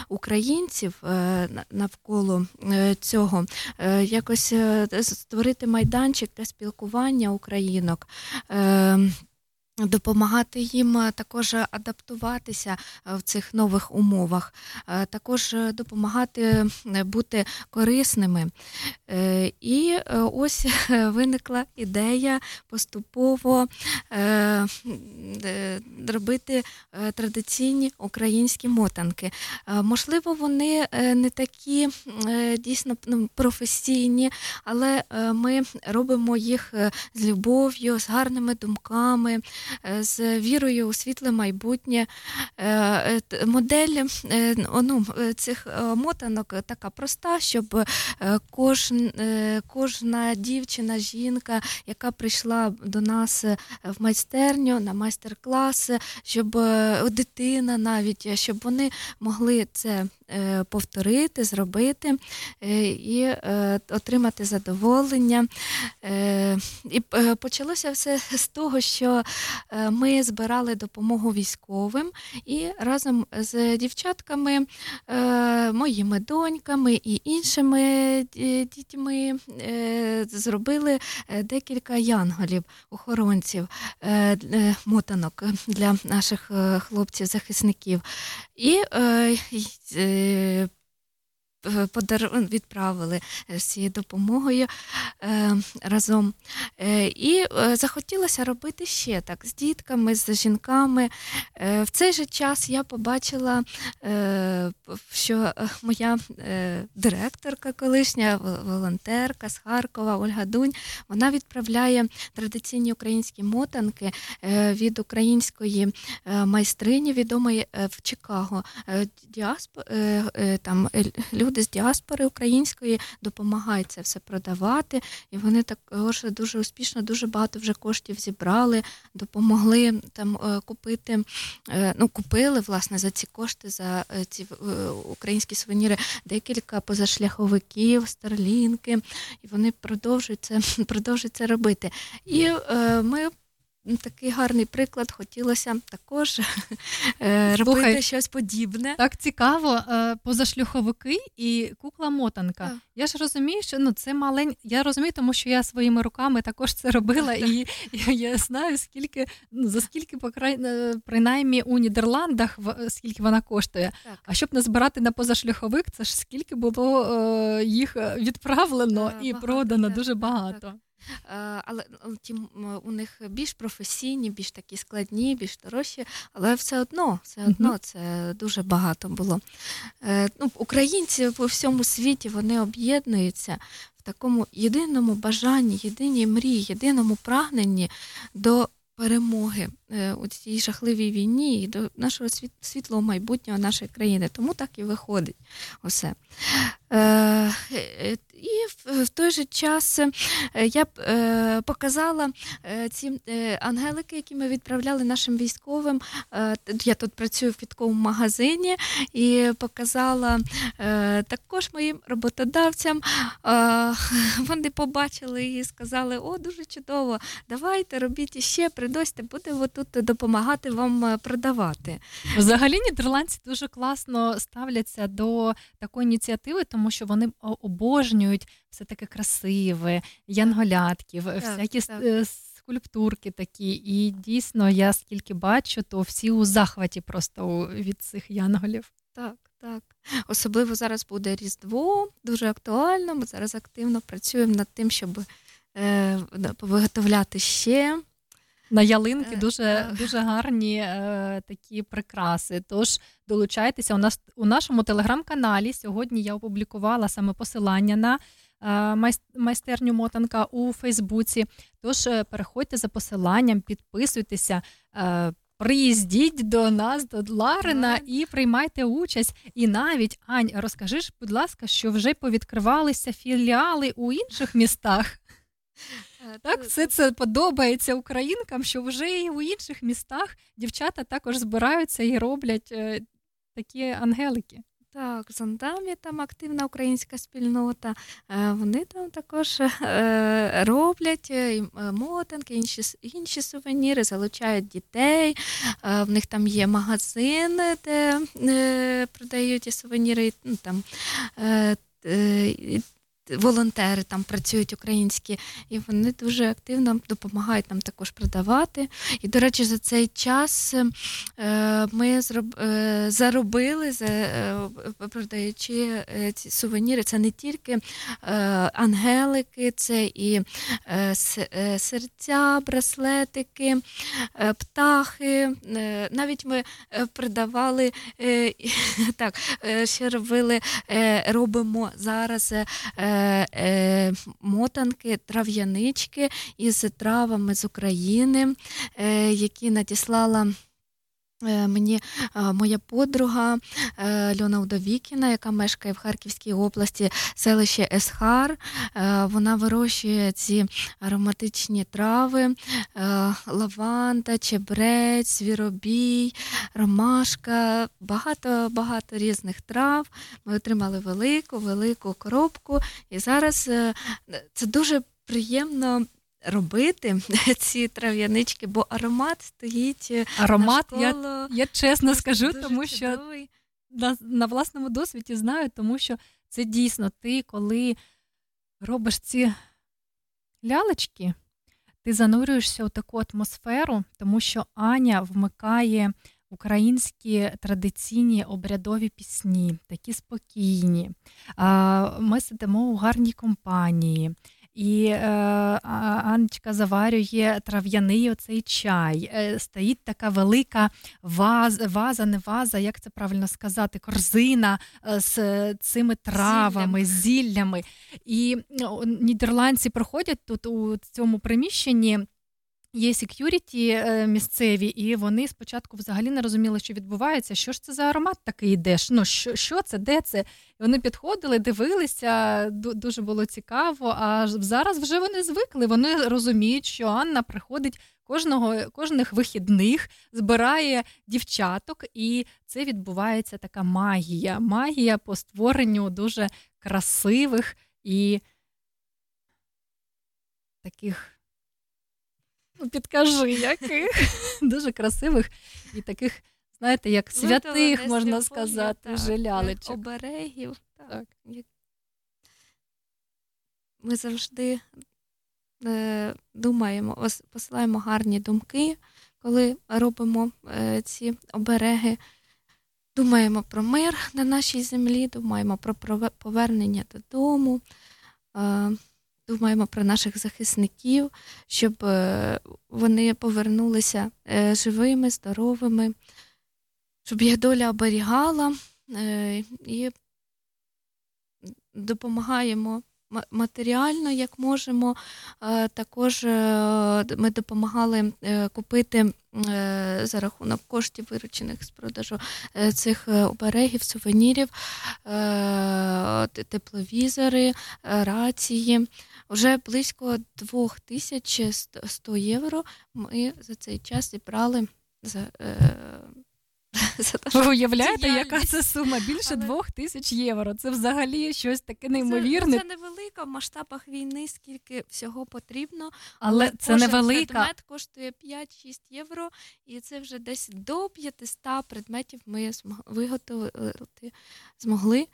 українців е, навколо е, цього, Е, якось створити майданчик для спілкування українок. Допомагати їм е, також адаптуватися е, в цих нових умовах, е, також допомагати бути корисними. І ось виникла ідея поступово робити традиційні українські мотанки. Можливо, вони не такі дійсно ну, професійні, але ми робимо їх з любов'ю, з гарними думками, з вірою у світле майбутнє. Е, е, Модель е, ну, е, цих е, мотанок така проста, щоб е, кожн, е, кожна дівчина, жінка, яка прийшла до нас е, в майстерню на майстер-класи, щоб е, дитина навіть, е, щоб вони могли це е, повторити, зробити е, і е, отримати задоволення. Е, І е, почалося все з того, що е, ми збирали допомогу військовим і разом з дівчатками, е, моїми доньками і іншими е, дітьми е, зробили е, декілька янголів, охоронців, е, е, мотанок для наших е, хлопців-захисників. І е, е. Відправили з цією допомогою е, разом. Е, і е, захотілося робити ще так з дітками, з жінками. Е, в цей же час я побачила, е, що е, моя е, директорка, колишня волонтерка з Харкова, Ольга Дунь, вона відправляє традиційні українські мотанки е, від української е, майстрині, відомої е, в Чикаго. Е, Діасп, е, е, там е, люди люди з діаспори української допомагають це все продавати, і вони також дуже успішно, дуже багато вже коштів зібрали, допомогли там е, купити. е, Ну, купили власне за ці кошти, за е, ці українські сувеніри декілька позашляховиків, старлінки, і вони продовжують це, <laughs> продовжують це робити. І ми. Такий гарний приклад, хотілося також <laughs> е, робити щось подібне. Так цікаво, е, позашляховики і кукла мотанка. Я ж розумію, що ну це малень. Я розумію, тому що я своїми руками також це робила, і я, знаю, скільки ну за скільки по край... е, принаймні у Нідерландах скільки вона коштує. Так. А щоб назбирати на позашляховик, це ж скільки було е, їх відправлено і багато, продано так, дуже так, багато. Е, Але ну, ті у них більш професійні, більш такі складні, більш дорожчі, але все одно, все одно це дуже багато було. Е, Ну, українці по всьому світі вони об'єднуються в такому єдиному бажанні, єдиній мрії, єдиному прагненні до перемоги е, у цій жахливій війні і до нашого світлого майбутнього нашої країни. Тому так і виходить усе. І в, той же час е, я б е, показала е, ці ангелики, які ми відправляли нашим військовим. Я тут працюю в квітковому магазині і показала також моїм роботодавцям. <laughs> Вони побачили і сказали: о, дуже чудово, давайте робіть іще, приносьте, будемо тут допомагати вам продавати. Взагалі нідерландці дуже класно ставляться до такої ініціативи, тому що вони о- обожнюють все таке красиве, янголятків, всякі так. е, скульптурки такі. І дійсно, я скільки бачу, то всі у захваті просто від цих янголів. Так, так. Особливо зараз буде Різдво, дуже актуально. Ми зараз активно працюємо над тим, щоб е, виготовляти ще. На ялинки Е, дуже, е. дуже гарні е, такі прикраси. Тож долучайтеся. У нас у нашому телеграм-каналі сьогодні я опублікувала саме посилання на е, майстерню мотанка у Фейсбуці. Тож переходьте за посиланням, підписуйтеся. Е, Приїздіть до нас, до Ларина, і приймайте участь. І навіть Ань, розкажи ж, будь ласка, що вже повідкривалися філіали у інших містах. Так, все це подобається українкам, що вже і у інших містах дівчата також збираються і роблять е, такі ангелики. Так, в Зандамі там активна українська спільнота. Е, Вони там також е, роблять е, і, е, мотанки, інші, інші сувеніри, залучають дітей. Е, В них там є магазин, де е, продають ті сувеніри. Ну, там, е, е, і Волонтери там працюють українські, і вони дуже активно допомагають нам також продавати. І, до речі, за цей час е, ми е, заробили, е, продаючи ці сувеніри. Це не тільки ангелики, це і серця, браслетики, птахи. Навіть ми продавали <laughs> так, ще робили, робимо зараз. Е, е, мотанки, трав'янички із травами з України, е, які надіслала. Е, Мені е, моя подруга е, Льона Удовікіна, яка мешкає в Харківській області, селище Есхар. Вона вирощує ці ароматичні трави: лаванда, чебрець, звіробій, ромашка, багато багато різних трав. Ми отримали велику, велику коробку, і зараз це дуже приємно. Робити <laughs> ці трав'янички, бо аромат стоїть е, Аромат, я, навколо. я чесно скажу, дуже тому що на, на власному досвіді знаю, тому що це дійсно ти, коли робиш ці лялечки, ти занурюєшся у таку атмосферу, тому що Аня вмикає українські традиційні обрядові пісні, такі спокійні. Ми сидимо у гарній компанії. І е, Анечка заварює трав'яний оцей чай. Е, стоїть така велика ваз, ваза, не ваза, як це правильно сказати, корзина е, з цими травами, зіллями. І ну, нідерландці проходять тут у цьому приміщенні. Є секюріті місцеві, і вони спочатку взагалі не розуміли, що відбувається. Що ж це за аромат такий йдеш? Ну що що це, де це? І Вони підходили, дивилися, дуже було цікаво. А зараз вже вони звикли. Вони розуміють, що Анна приходить кожного кожних вихідних, збирає дівчаток, і це відбувається така магія. Магія по створенню дуже красивих і таких. Ну, підкажи, яких <laughs> дуже красивих і таких, знаєте, як святих, можна сказати, вже лялечок. Оберегів. Так. Ми завжди е, думаємо, посилаємо гарні думки, коли робимо е, ці обереги. Думаємо про мир на нашій землі, думаємо про повернення додому. Е, думаємо про наших захисників, щоб е, вони повернулися е, живими, здоровими, щоб їх доля оберігала е, і допомагаємо матеріально, як можемо. Також ми допомагали купити за рахунок коштів, виручених з продажу цих оберегів, сувенірів, тепловізори, рації. Вже близько 2100 євро ми за цей час зібрали за. <laughs> Ви уявляєте, яка це сума? Більше Але... двох тисяч євро. Це взагалі щось таке неймовірне. Це, це невелика в масштабах війни, скільки всього потрібно. Але, Але це невелика. предмет коштує 5-6 євро, і це вже десь до 500 предметів ми виготовити змогли.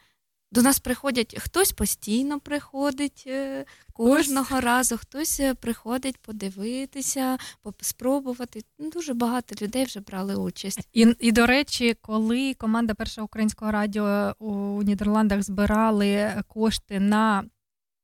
До нас приходять хтось постійно приходить е, кожного разу, хтось е, приходить подивитися, спробувати. Ну, дуже багато людей вже брали участь. І, і до речі, коли команда першого українського радіо у Нідерландах збирали кошти на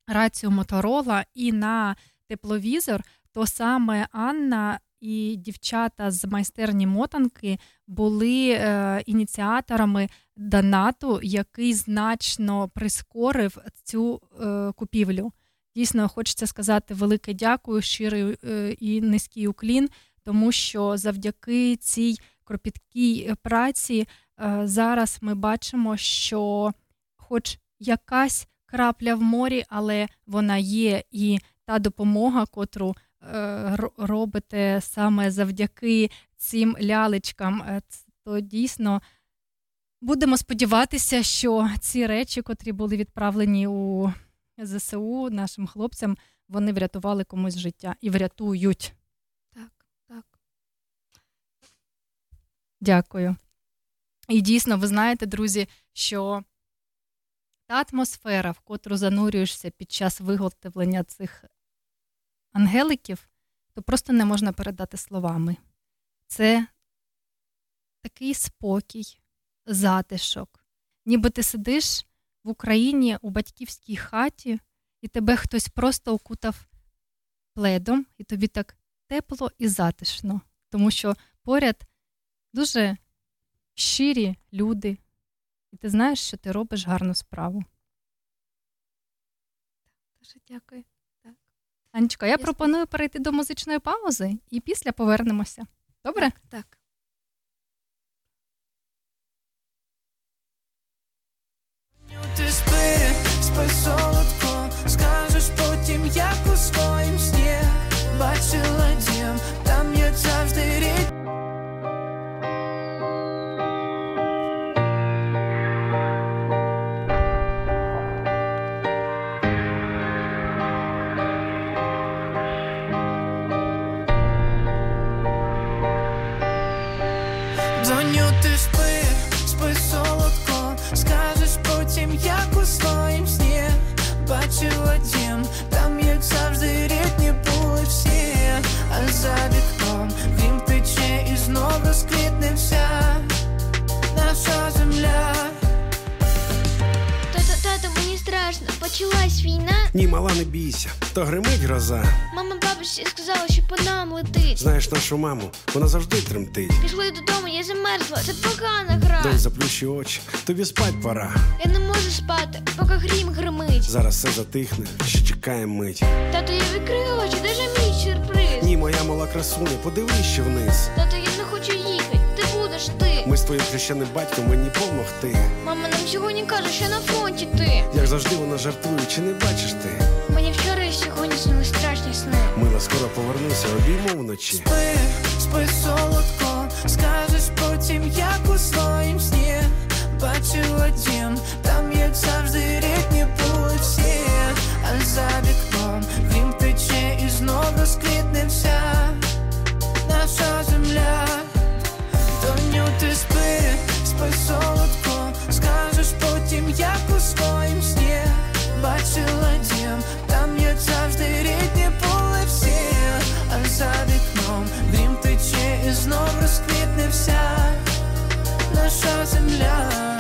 рацію Моторола і на тепловізор, то саме Анна і дівчата з майстерні мотанки були е, ініціаторами донату, який значно прискорив цю е, купівлю. Дійсно, хочеться сказати велике дякую, щирий е, і низький уклін, тому що завдяки цій кропіткій праці е, зараз ми бачимо, що, хоч якась крапля в морі, але вона є, і та допомога, котру робите саме завдяки цим лялечкам, е, то дійсно будемо сподіватися, що ці речі, котрі були відправлені у ЗСУ нашим хлопцям, вони врятували комусь життя і врятують. Так, так. Дякую. І дійсно, ви знаєте, друзі, що та атмосфера, в котру занурюєшся під час виготовлення цих ангеликів, то просто не можна передати словами. Це такий спокій, затишок. Ніби ти сидиш в Україні у батьківській хаті, і тебе хтось просто окутав пледом, і тобі так тепло і затишно, тому що поряд дуже щирі люди, і ти знаєш, що ти робиш гарну справу. Дуже дякую. Анечко, я пропоную перейти до музичної паузи і після повернемося. Добре? Так. так. Ти спи, спи солодко, скажеш потім, як у своїм сні бачила дім, почалась війна. Ні, мала, не бійся, то гримить гроза. Мама бабусі сказала, що по нам летить. Знаєш нашу маму, вона завжди тремтить. Пішли додому, я замерзла. Це погана гра. Дай заплющи очі, тобі спать пора. Я не можу спати, поки грім гримить. Зараз все затихне, ще чекає мить. Тато, я відкрила очі, де ж мій сюрприз? Ні, моя мала красуне, подивись ще вниз. Тато, я з твоїм хрещеним батьком мені помогти. Мама нам сьогодні каже, що на фронті ти. Як завжди вона жартує, чи не бачиш ти? Мені вчора і сьогодні снили страшні сни. Мила, скоро повернуся, обійму вночі. Спи, спи солодко, скажеш потім, як у своїм сні Бачила дім, там як завжди рідні були всі А за вікном грім тече і знов розквітне вся наша земля за вікном. Дрім тече і знов розквітне вся наша земля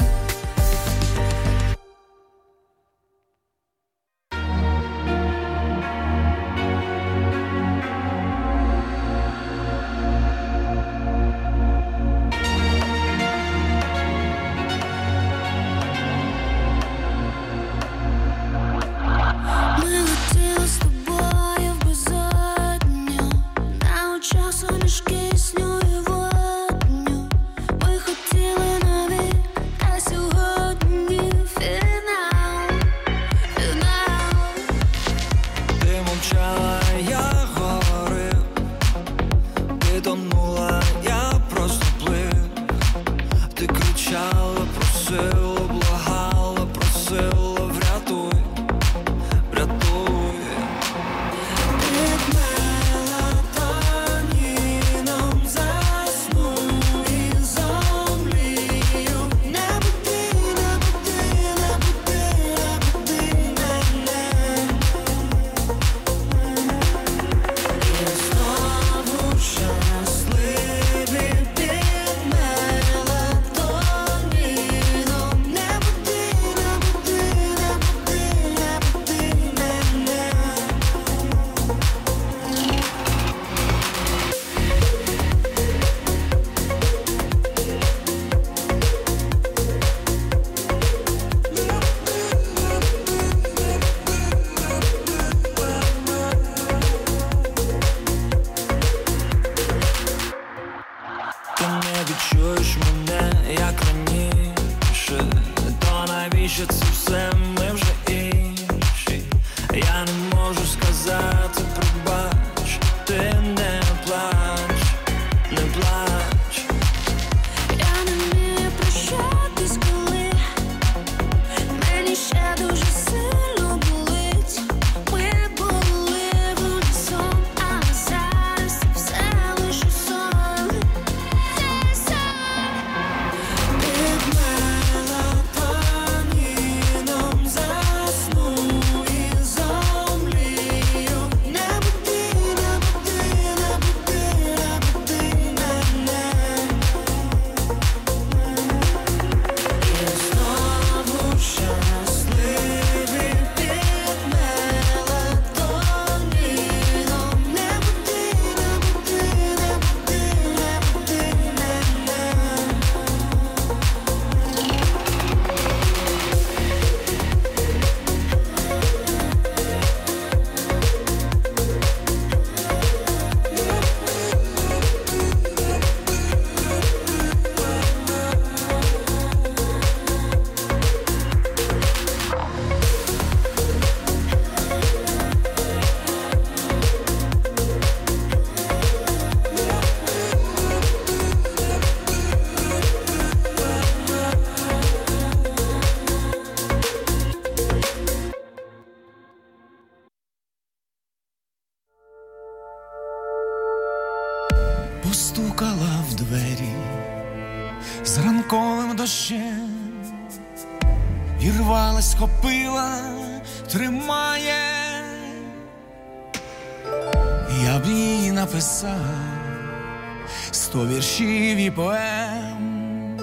віршів і поем,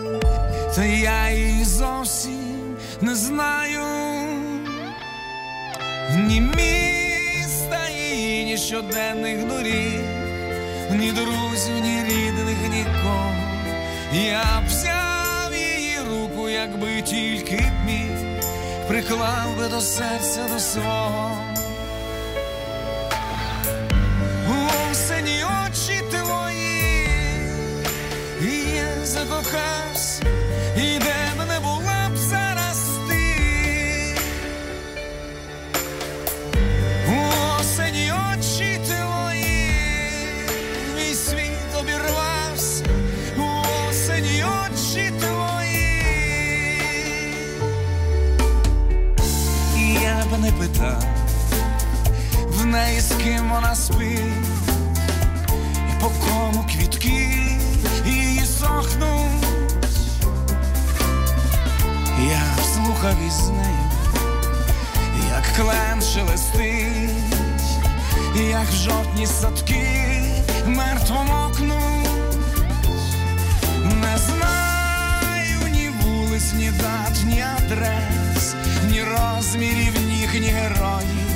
та я її зовсім не знаю. Ні міста її, ні щоденних доріг, ні друзів, ні рідних, нікого. Я б взяв її руку, якби тільки б міг, приклав би до серця до свого. тебе не питав, в неї з ким вона спить, і по кому квітки її сохнуть. Я слухав із нею, як клен шелестить, як в жовтні садки мертво мокнуть, не знаю ні вулиць, ні дат, ні адрес. Ні розмірів ні героїв,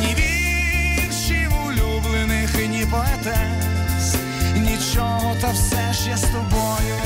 ні віршів улюблених, ні поетес, нічого, та все ж я з тобою.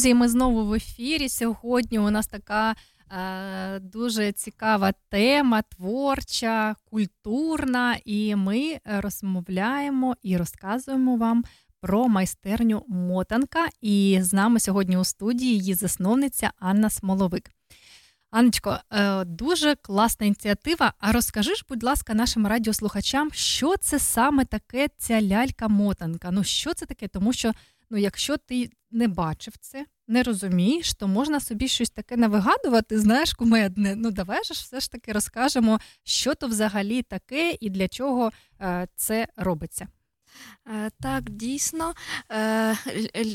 Друзі, ми знову в ефірі. Сьогодні у нас така е, дуже цікава тема, творча, культурна, і ми розмовляємо і розказуємо вам про майстерню Мотанка. І з нами сьогодні у студії її засновниця Анна Смоловик. Анечко, е, дуже класна ініціатива. А розкажи ж, будь ласка, нашим радіослухачам, що це саме таке ця лялька-мотанка? Ну, що це таке? Тому що, ну, якщо ти не бачив це, не розумієш, то можна собі щось таке навигадувати, знаєш, кумедне. Ну, давай ж все ж таки розкажемо, що то взагалі таке і для чого е, це робиться. Е, Так, дійсно, е,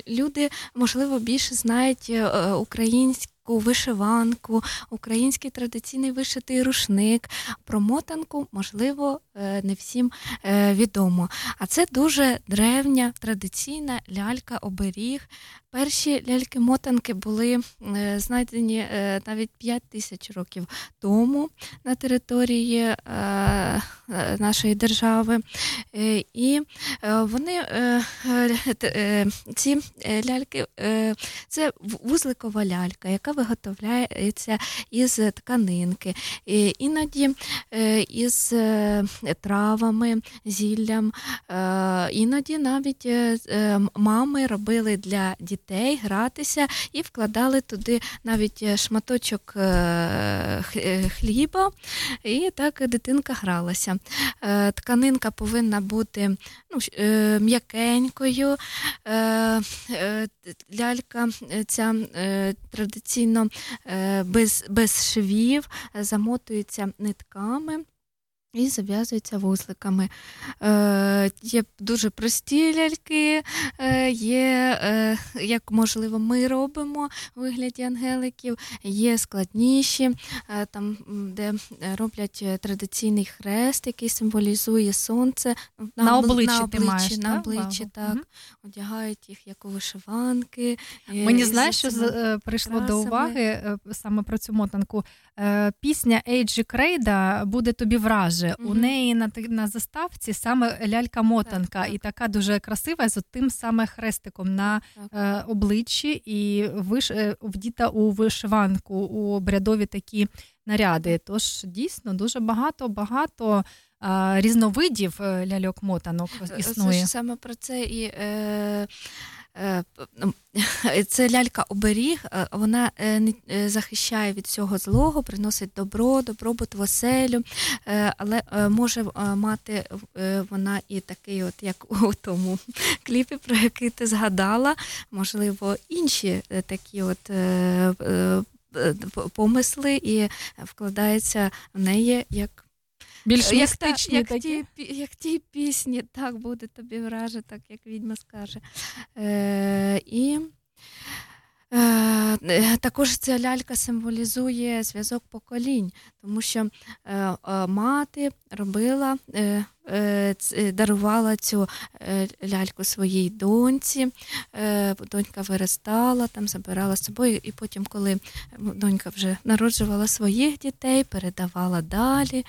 люди, можливо, більше знають е, українську вишиванку, український традиційний вишитий рушник. Про мотанку, можливо, не всім відомо. А це дуже древня традиційна лялька-оберіг. Перші ляльки-мотанки були знайдені навіть 5 тисяч років тому на території нашої держави. І вони е, е, е, ці ляльки це вузликова лялька, яка виготовляється із тканинки. Іноді із травами, зіллям. Іноді навіть мами робили для дітей гратися і вкладали туди навіть шматочок хліба, і так дитинка гралася. Тканинка повинна бути ну, е, м'якенькою. Е, е, Лялька ця традиційно без, без швів, замотується нитками. І зав'язується вузликами. Е, є дуже прості ляльки, е, є, е, як можливо, ми робимо у вигляді ангеликів, є складніші, е, там, де роблять е, традиційний хрест, який символізує сонце. На обли- обличчі на ти маєш, на обличчі так. Мгм. Одягають їх як у вишиванки. е, Мені знаєш, що е, прийшло до уваги е, саме про цю мотанку. Е, Пісня Ейджі Крейда буде тобі враже. У неї на на заставці саме лялька-мотанка, і така дуже красива з тим саме хрестиком на е, обличчі, і виш, е, вдіта у вишиванку, у обрядові такі наряди. Тож дійсно дуже багато багато різновидів е, ляльок-мотанок існує. ж саме про це і. Е... е, <laughs> Це лялька оберіг, е, вона е, захищає від всього злого, приносить добро, добробут оселю, але може мати вона і такий, от як <laughs> у тому кліпі, про який ти згадала, можливо, інші такі от помисли і вкладається в неї як Більш як, містичні та, як, такі? ті, як ті пісні, так буде тобі враже, так як відьма скаже. Е, і е, також ця лялька символізує зв'язок поколінь, тому що е, е, мати робила, е, дарувала цю е, ляльку своїй доньці. Е, донька виростала, там забирала з собою, і потім, коли донька вже народжувала своїх дітей, передавала далі.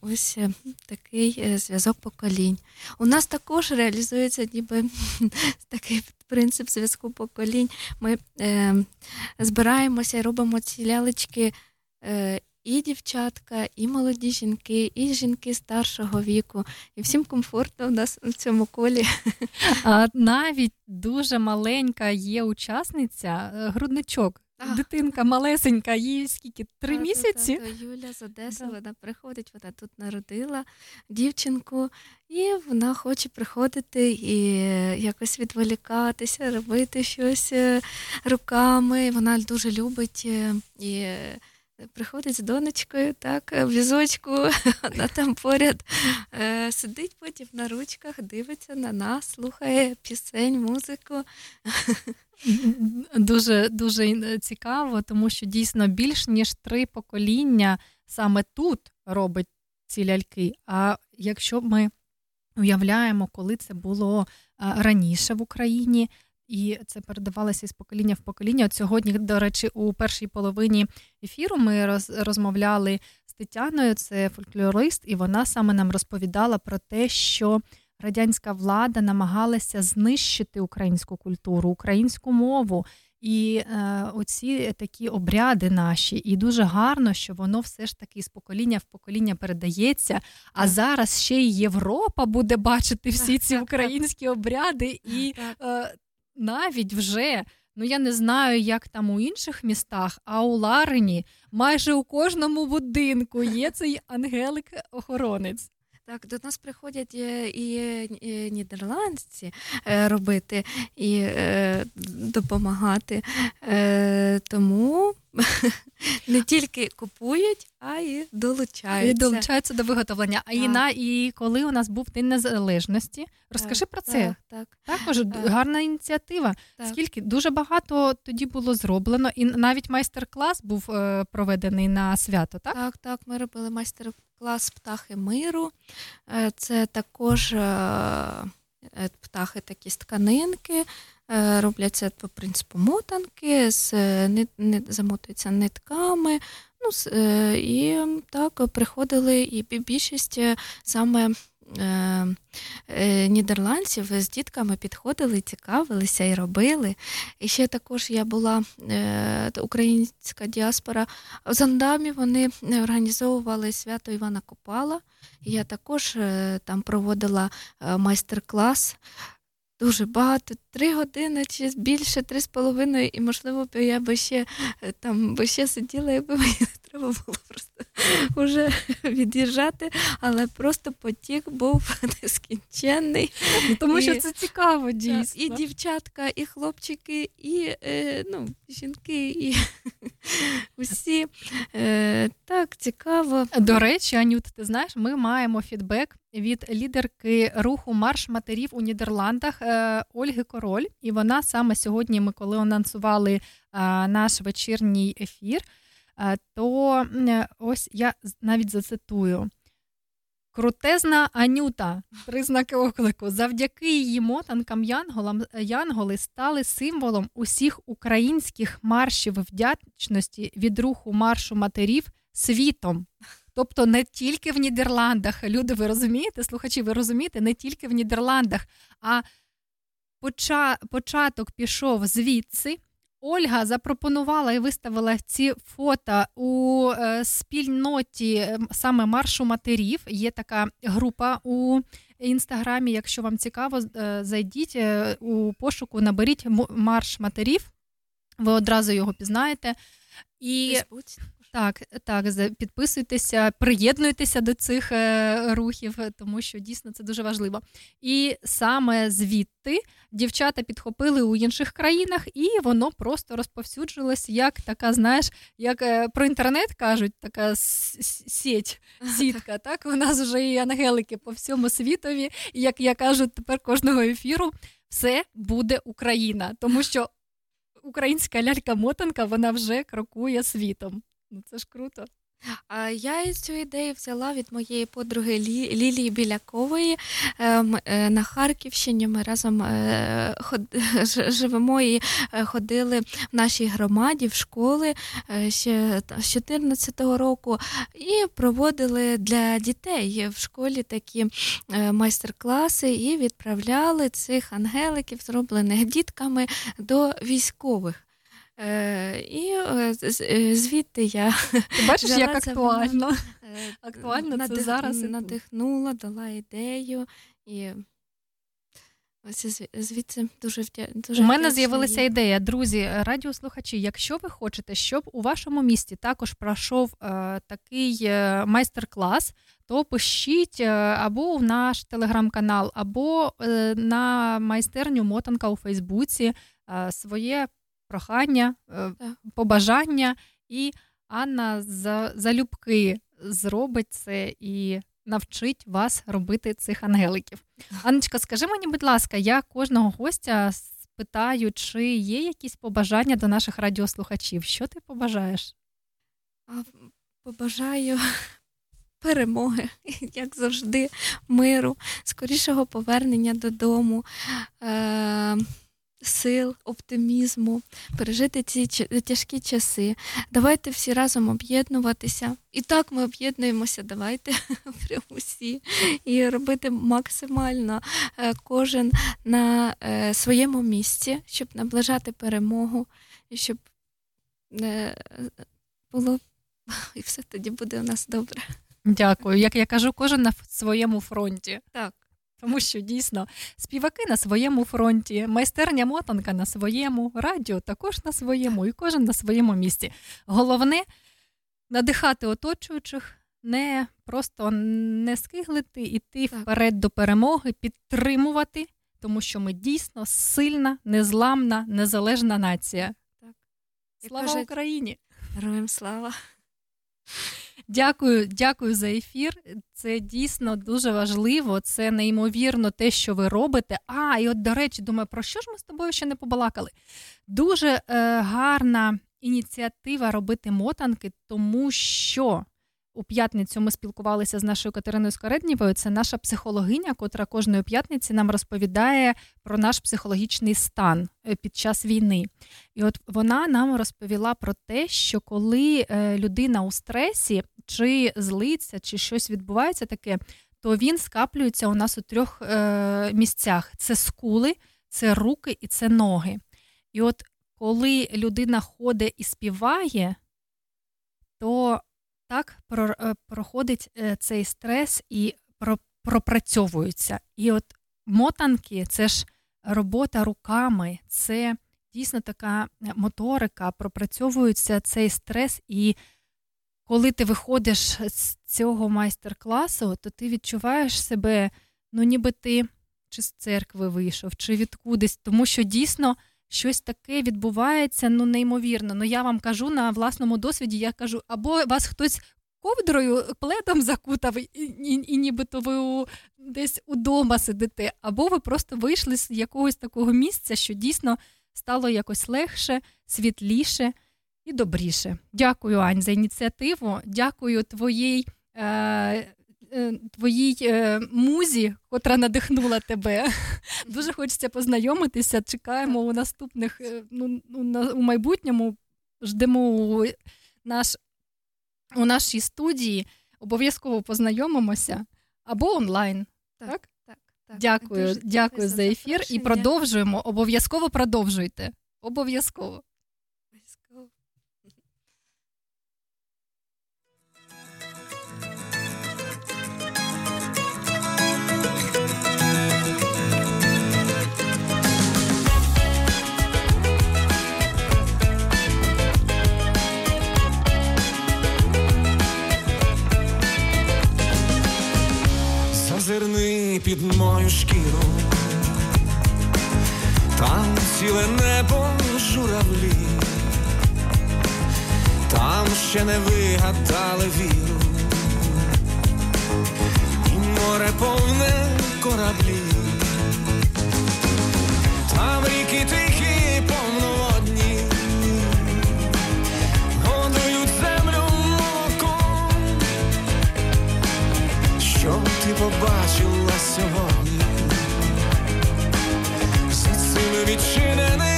Ось е, такий е, зв'язок поколінь. У нас також реалізується ніби <laughs> такий принцип зв'язку поколінь. Ми е, збираємося і робимо ці лялечки е, і дівчатка, і молоді жінки, і жінки старшого віку. І всім комфортно у нас в цьому колі. <laughs> А навіть дуже маленька є учасниця, е, грудничок. Дитинка малесенька, їй скільки три Та, місяці. та, та, Юля з Одеси, вона приходить, вона тут народила дівчинку, і вона хоче приходити і якось відволікатися, робити щось е, руками. Вона дуже любить е, і. Е, Приходить з донечкою, так, в візочку, <laughs> вона там поряд е, сидить потім на ручках, дивиться на нас, слухає пісень, музику. <laughs> Дуже дуже е, цікаво, тому що дійсно більш ніж три покоління саме тут робить ці ляльки. А якщо ми уявляємо, коли це було раніше в Україні, і це передавалося із покоління в покоління. От сьогодні, до речі, у першій половині ефіру ми роз, розмовляли з Тетяною, це фольклорист, і вона саме нам розповідала про те, що радянська влада намагалася знищити українську культуру, українську мову. І е, оці такі обряди наші, і дуже гарно, що воно все ж таки з покоління в покоління передається. А зараз ще й Європа буде бачити всі ці <laughs> українські обряди, і е, навіть вже. Ну, я не знаю, як там у інших містах, а у Ларині майже у кожному будинку є цей ангелик-охоронець. Так, до нас приходять е, і, і нідерландці е, робити і е, допомагати. Е, тому <laughs> не тільки купують, а й долучаються. І долучаються до виготовлення. А і, на, і коли у нас був День Незалежності, розкажи про це. Так, Також гарна ініціатива. Так. Скільки дуже багато тоді було зроблено, і навіть майстер-клас був е, проведений на свято, так? Так, так, ми робили майстер-клас птахи миру. Е, Це також е, е, птахи такі з тканинки. Робляться по принципу мотанки, з, не, нит- замотуються нитками. Ну, і так приходили, і більшість саме нідерландців з дітками підходили, цікавилися і робили. І ще також я була е, українська діаспора в Зандамі. Вони е, організовували свято Івана Купала. Я також е, там проводила е, майстер-клас. Дуже багато, три години чи більше, три з половиною, і можливо я би ще е, там би ще сиділа, якби мені треба було просто вже від'їжджати, але просто потік був <laughs> нескінченний. Ну, тому І- що це цікаво, дійсно. І дівчатка, і хлопчики, і е, ну, жінки, і <laughs> усі. Е, так, цікаво. До речі, Анют, ти знаєш, ми маємо фідбек від лідерки руху Марш матерів у Нідерландах е, Ольги Король. І вона саме сьогодні, ми коли анонсували е, наш вечірній ефір, то ось я навіть зацитую. Крутезна Анюта, три знаки оклику. Завдяки її мотанкам янголам янголи стали символом усіх українських маршів вдячності від руху маршу матерів світом. Тобто не тільки в Нідерландах. Люди, ви розумієте, слухачі, ви розумієте, не тільки в Нідерландах, а поча- початок пішов звідси. Ольга запропонувала і виставила ці фото у е, спільноті е, саме маршу матерів. Є така група у інстаграмі. Якщо вам цікаво, е, зайдіть у пошуку, наберіть марш матерів. Ви одразу його пізнаєте. І так, так, підписуйтеся, приєднуйтеся до цих е, рухів, тому що дійсно це дуже важливо. І саме звідти дівчата підхопили у інших країнах, і воно просто розповсюджилось як така, знаєш, як е, про інтернет кажуть, така сіть, сітка. Так, у нас вже і ангелики по всьому світові. І як я кажу тепер кожного ефіру, все буде Україна, тому що українська лялька-мотанка вона вже крокує світом. Ну це ж круто. А я цю ідею взяла від моєї подруги Лі, Лілії Білякової Ем, е, на Харківщині. Ми разом е, ход, <laughs> живемо і е, ходили в нашій громаді в школи ще з 14-го року і проводили для дітей в школі такі майстер-класи і відправляли цих ангеликів, зроблених дітками, до військових. Е, і е, е, звідти я Ти бачиш, як актуально. воно, е, <laughs> це зараз надихнула, дала ідею і ось звідси дуже вдя... дуже У мене з'явилася ідея, друзі, радіослухачі. Якщо ви хочете, щоб у вашому місті також пройшов е, такий е, майстер-клас, то пишіть е, або в наш телеграм-канал, або на майстерню Мотанка у Фейсбуці своє прохання, е, побажання, і Анна за- залюбки зробить це і навчить вас робити цих ангеликів. Анночка, скажи мені, будь ласка, я кожного гостя спитаю, чи є якісь побажання до наших радіослухачів. Що ти побажаєш? А, Побажаю <laughs> перемоги, <laughs> як завжди, миру, скорішого повернення додому, е- сил, оптимізму, пережити ці тяжкі часи. Давайте всі разом об'єднуватися. І так ми об'єднуємося, давайте <laughs> прямо всі і робити максимально е, кожен на е, своєму місці, щоб наближати перемогу, і щоб е, було <laughs> і все тоді буде у нас добре. Дякую. Як я кажу, кожен на своєму фронті. Так. Тому що дійсно співаки на своєму фронті, майстерня мотанка на своєму, радіо також на своєму, і кожен на своєму місці. Головне надихати оточуючих, не просто не скиглити, іти вперед до перемоги, підтримувати, тому що ми дійсно сильна, незламна, незалежна нація. Так. Слава кажуть, Україні! Героям слава! Дякую, дякую за ефір. Це дійсно дуже важливо. Це неймовірно те, що ви робите. А, і от, до речі, думаю, про що ж ми з тобою ще не побалакали? Дуже е, гарна ініціатива робити мотанки, тому що у п'ятницю ми спілкувалися з нашою Катериною Скареднєвою. Це наша психологиня, котра кожної п'ятниці нам розповідає про наш психологічний стан е, під час війни. І от вона нам розповіла про те, що коли е, людина у стресі, чи злиться, чи щось відбувається таке, то він скаплюється у нас у трьох е, місцях: це скули, це руки і це ноги. І от коли людина ходить і співає, то так е, проходить е, цей стрес і пропрацьовується. І от мотанки це ж робота руками, це дійсно така моторика, пропрацьовується цей стрес. І коли ти виходиш з цього майстер-класу, то ти відчуваєш себе, ну ніби ти чи з церкви вийшов, чи відкудись, тому що дійсно щось таке відбувається, ну неймовірно. Ну я вам кажу на власному досвіді, я кажу, або вас хтось ковдрою пледом закутав, і, і, і нібито ви у, десь удома сидите, або ви просто вийшли з якогось такого місця, що дійсно стало якось легше, світліше і добріше. Дякую, Ань, за ініціативу. Дякую твоїй. Е, Твоїй е, музі, котра надихнула тебе. <laughs> Дуже хочеться познайомитися. Чекаємо у наступних е, ну, у майбутньому. Ждемо наш, у нашій студії. Обов'язково познайомимося або онлайн. Так, так. так, так. Дякую, Дуже дякую за ефір і продовжуємо. Обов'язково продовжуйте. Обов'язково. Зазирни під мою шкіру, там ціле небо журавлі, там ще не вигадали віру, і море повне кораблі, там ріки тихі повноводні, ти побачила сьогодні. Всі сили відчиненим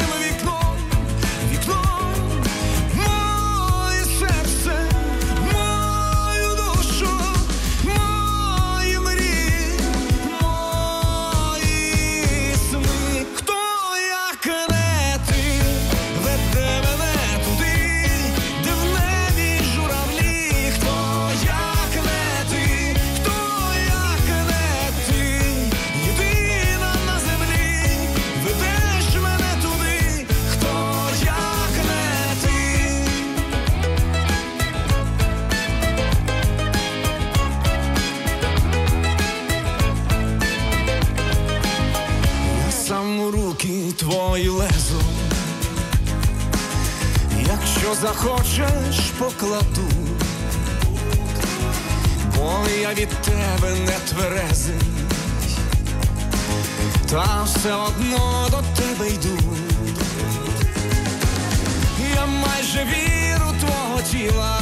твої лезу, якщо захочеш, покладу, бо я від тебе не тверезий, та все одно до тебе йду. Я майже віру твого тіла,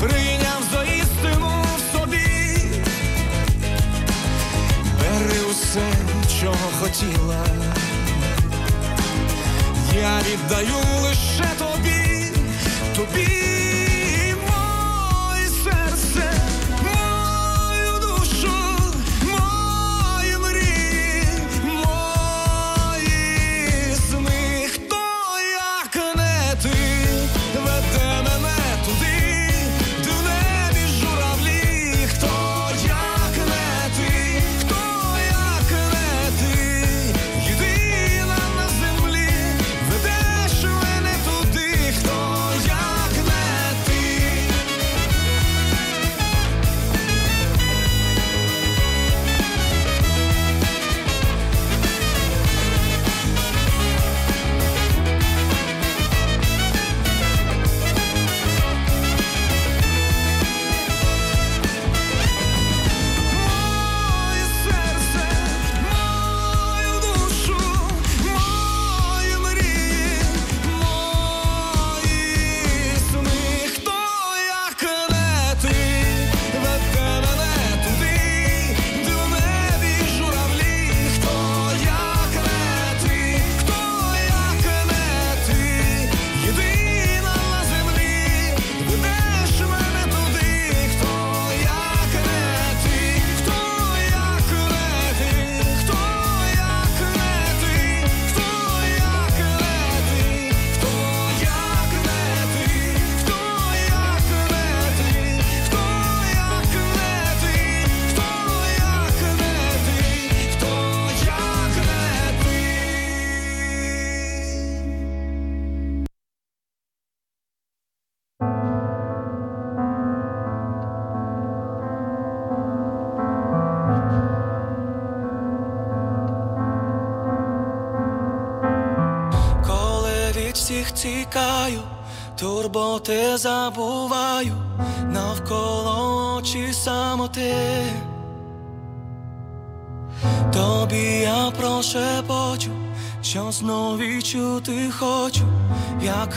прийняв за істину в собі. Бери усе, чого хотіла, я віддаю лише тобі, тобі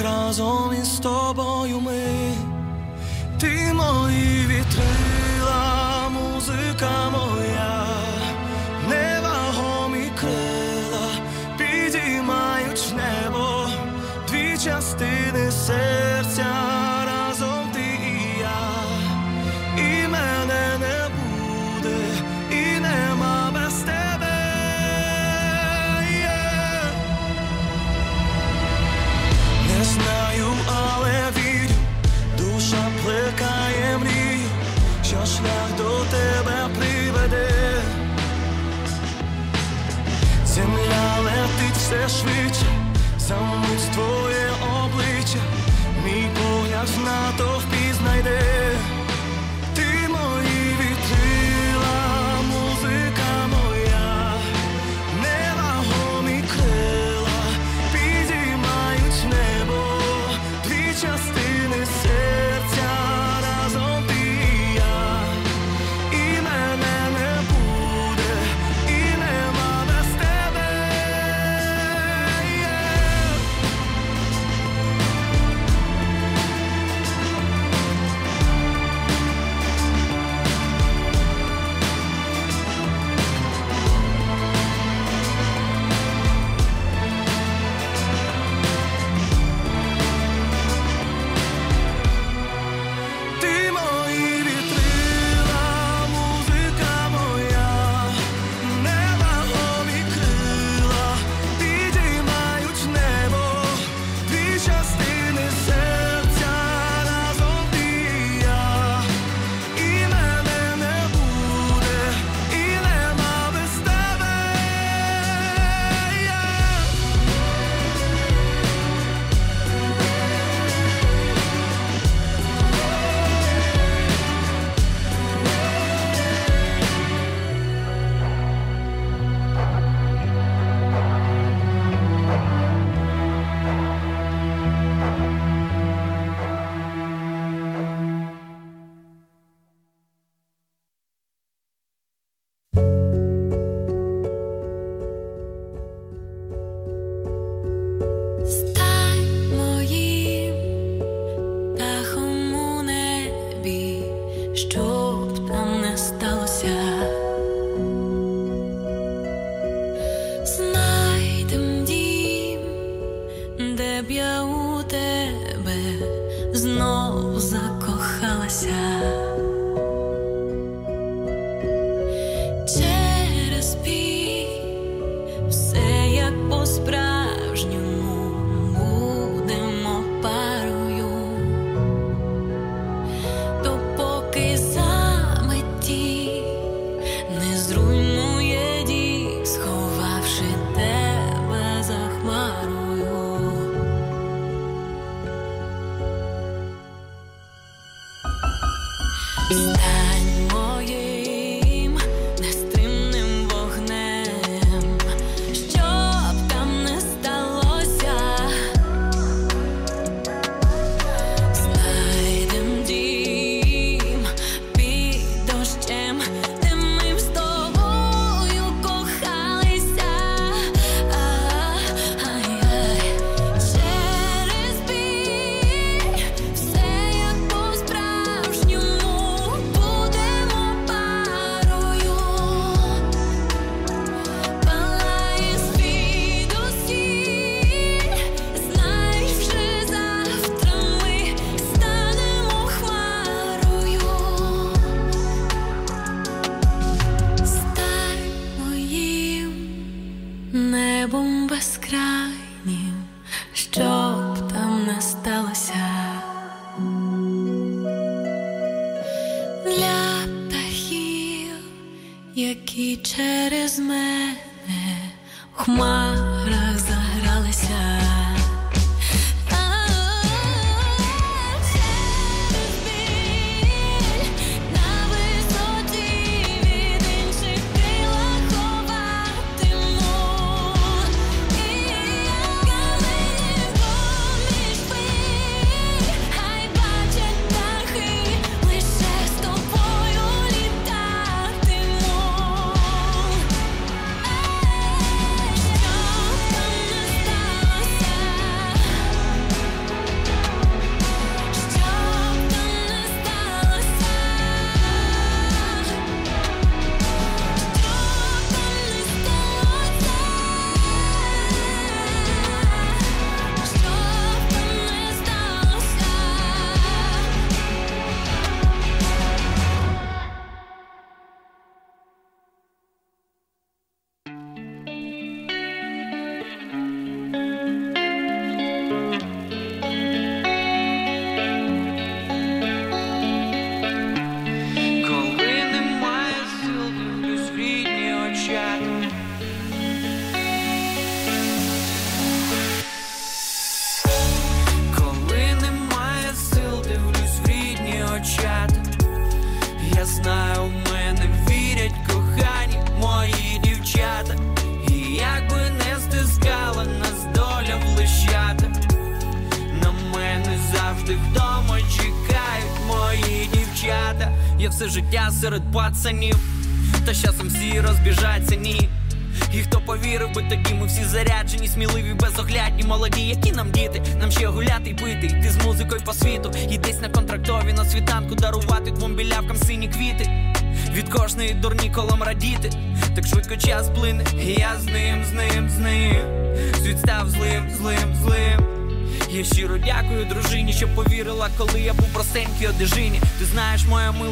як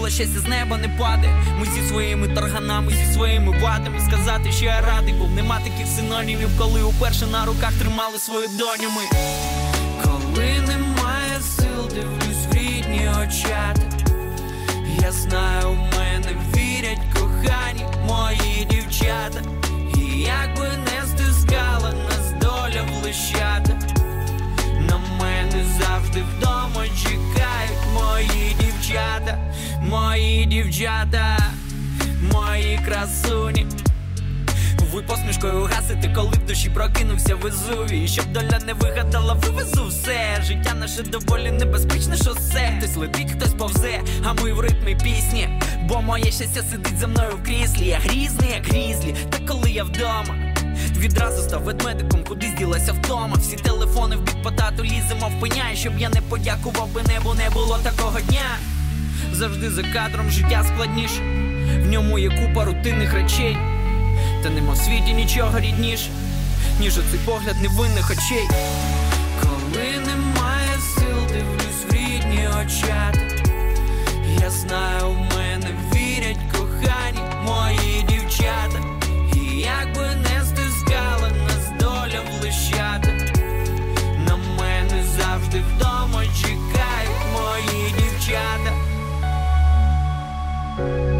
моя щастя з неба не падає. Ми зі своїми тарганами, зі своїми вадами. Сказати, що я радий був, нема таких синонімів, коли уперше на руках тримали свою доню ми. Коли немає сил, дивлюсь в рідні очати. Я знаю, у мене вірять кохані мої дівчата. І як би не стискала нас доля в лищата. На мене завжди вдома чекають мої дівчата, мої дівчата, мої красуні. Ви посмішкою гасите, коли в душі прокинувся Везувій Щоб доля не вигадала, вивезу все Життя наше доволі небезпечне шосе Хтось летить, хтось повзе, а ми в ритмі пісні Бо моє щастя сидить за мною в кріслі Я грізний, як грізлі, та коли я вдома. Відразу став ведмедиком, куди зділася втома. Всі телефони в бік потату ліземо впиняє, щоб я не подякував би небу, не було такого дня. Завжди за кадром життя складніше, в ньому є купа рутинних речей. Та нема в світі нічого рідніше, ніж оцей погляд невинних очей. Коли немає сил, дивлюсь в рідні очати. Я знаю, у мене вірять кохані мої дівчата. І як би не стискала нас доля в лищата, на мене завжди вдома чекають мої дівчата. thank you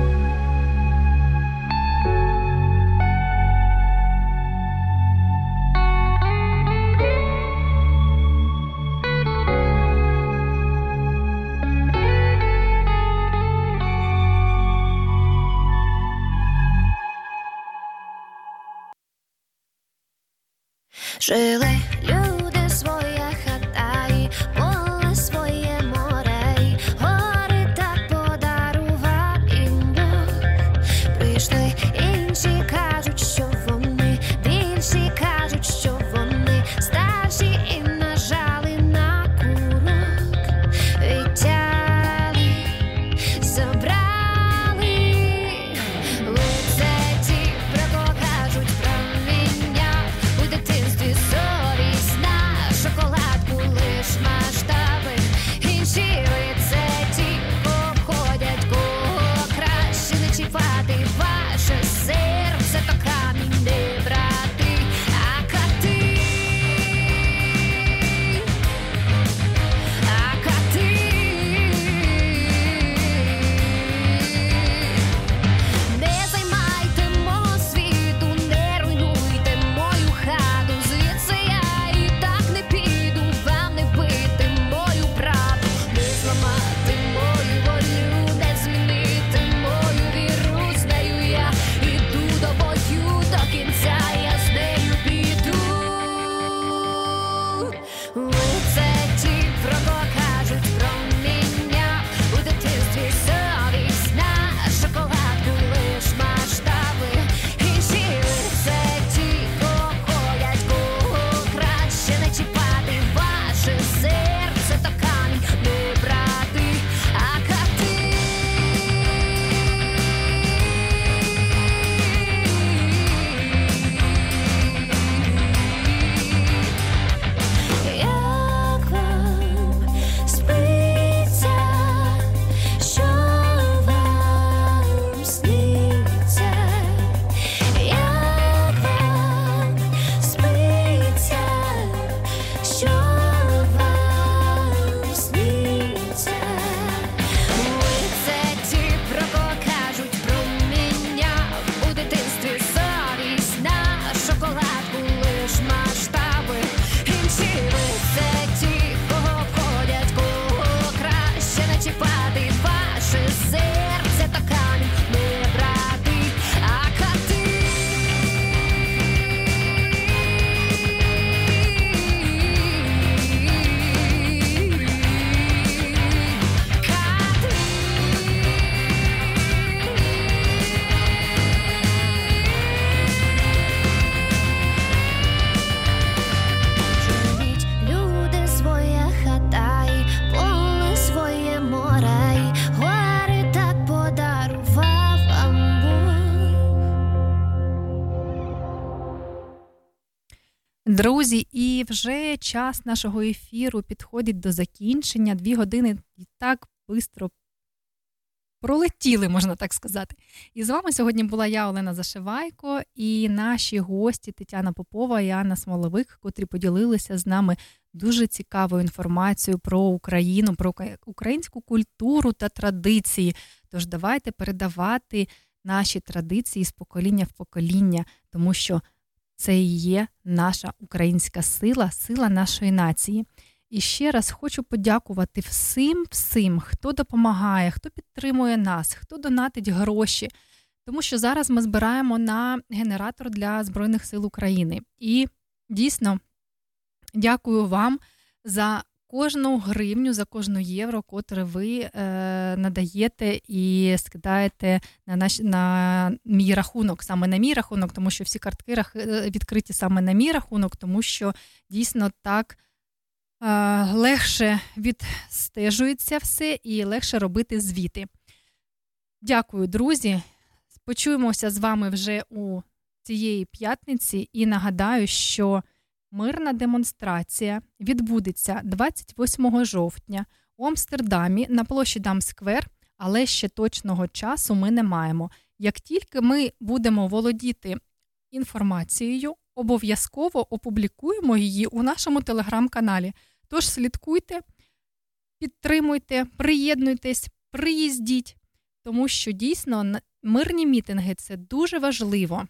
Друзі, і вже час нашого ефіру підходить до закінчення. Дві години і так швидко пролетіли, можна так сказати. І з вами сьогодні була я, Олена Зашивайко, і наші гості Тетяна Попова і Анна Смоловик, котрі поділилися з нами дуже цікавою інформацією про Україну, про українську культуру та традиції. Тож давайте передавати наші традиції з покоління в покоління, тому що це і є наша українська сила, сила нашої нації. І ще раз хочу подякувати всім, всім, хто допомагає, хто підтримує нас, хто донатить гроші. Тому що зараз ми збираємо на генератор для Збройних сил України. І дійсно дякую вам за кожну гривню, за кожну євро, котре ви е, надаєте і скидаєте на наш на мій рахунок, саме на мій рахунок, тому що всі картки е, відкриті саме на мій рахунок, тому що дійсно так. Е, легше відстежується все і легше робити звіти. Дякую, друзі. Почуємося з вами вже у цієї п'ятниці і нагадаю, що мирна демонстрація відбудеться 28 жовтня у Амстердамі на площі Дамсквер, але ще точного часу ми не маємо. Як тільки ми будемо володіти інформацією, обов'язково опублікуємо її у нашому телеграм-каналі. Тож слідкуйте, підтримуйте, приєднуйтесь, приїздіть, тому що дійсно мирні мітинги це дуже важливо.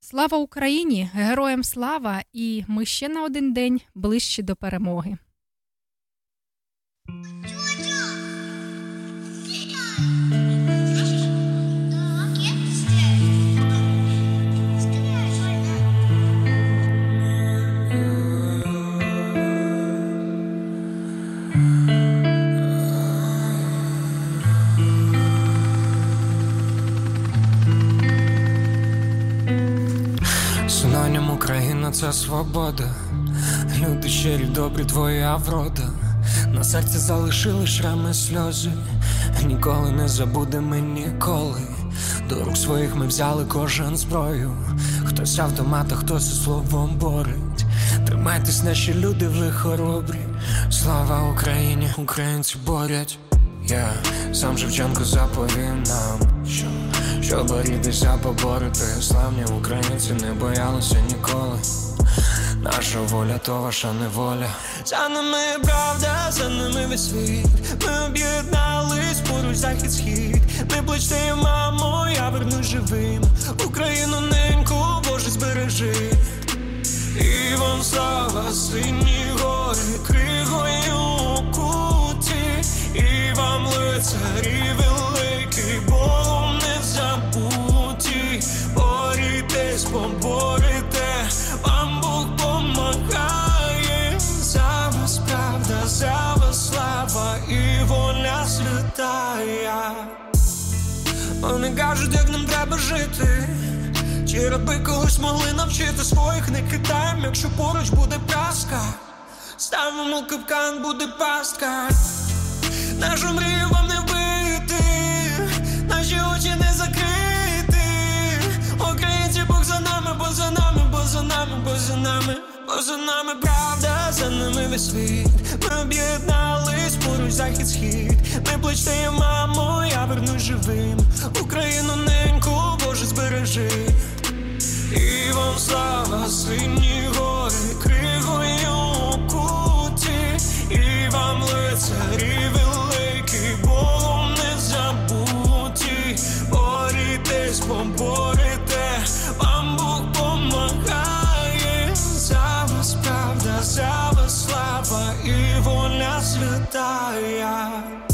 Слава Україні! Героям слава! І ми ще на один день ближче до перемоги. Синонім Це свобода. Люди щирі, добрі, твоя врода. На серці залишили шрами сльози. Ніколи не забудемо ніколи. До рук своїх ми взяли кожен зброю. Хтось автомата, хтось словом борить. Тримайтесь, наші люди ви хоробрі. Слава Україні, українці борять. Я сам Шевченко заповів нам, що щоб борітися, поборити Славні українці не боялися ніколи. Наша воля, то ваша неволя. За нами правда, за нами весь світ. Ми об'єднались поруч захід схід. Не плачте, мамо, я вернусь живим. Україну неньку, Боже, збережи. І вам слава, сині гори, кригою куті, і вам лицарі великий, Богом забуті. Борітесь, поборете, вам Бог помагає. За вас правда, за вас слава і воля святая. Вони кажуть, як нам треба жити. Чи раби колись могли навчити своїх не кидаєм, якщо поруч буде праска, ставимо капкан, буде пастка. Нашу мрію вам не вбити, наші очі не закрити. Українці Бог за нами, бо за нами, бо за нами, бо за нами, бо за нами правда, за нами весь світ. Ми об'єднались поруч захід схід. Не плачте, мамо, я вернусь живим. Україну неньку, Боже, збережи. І вам слава, сині гори, кригою куті, і вам лицарі великі, Богом не забуті, борітесь, поборете, правда,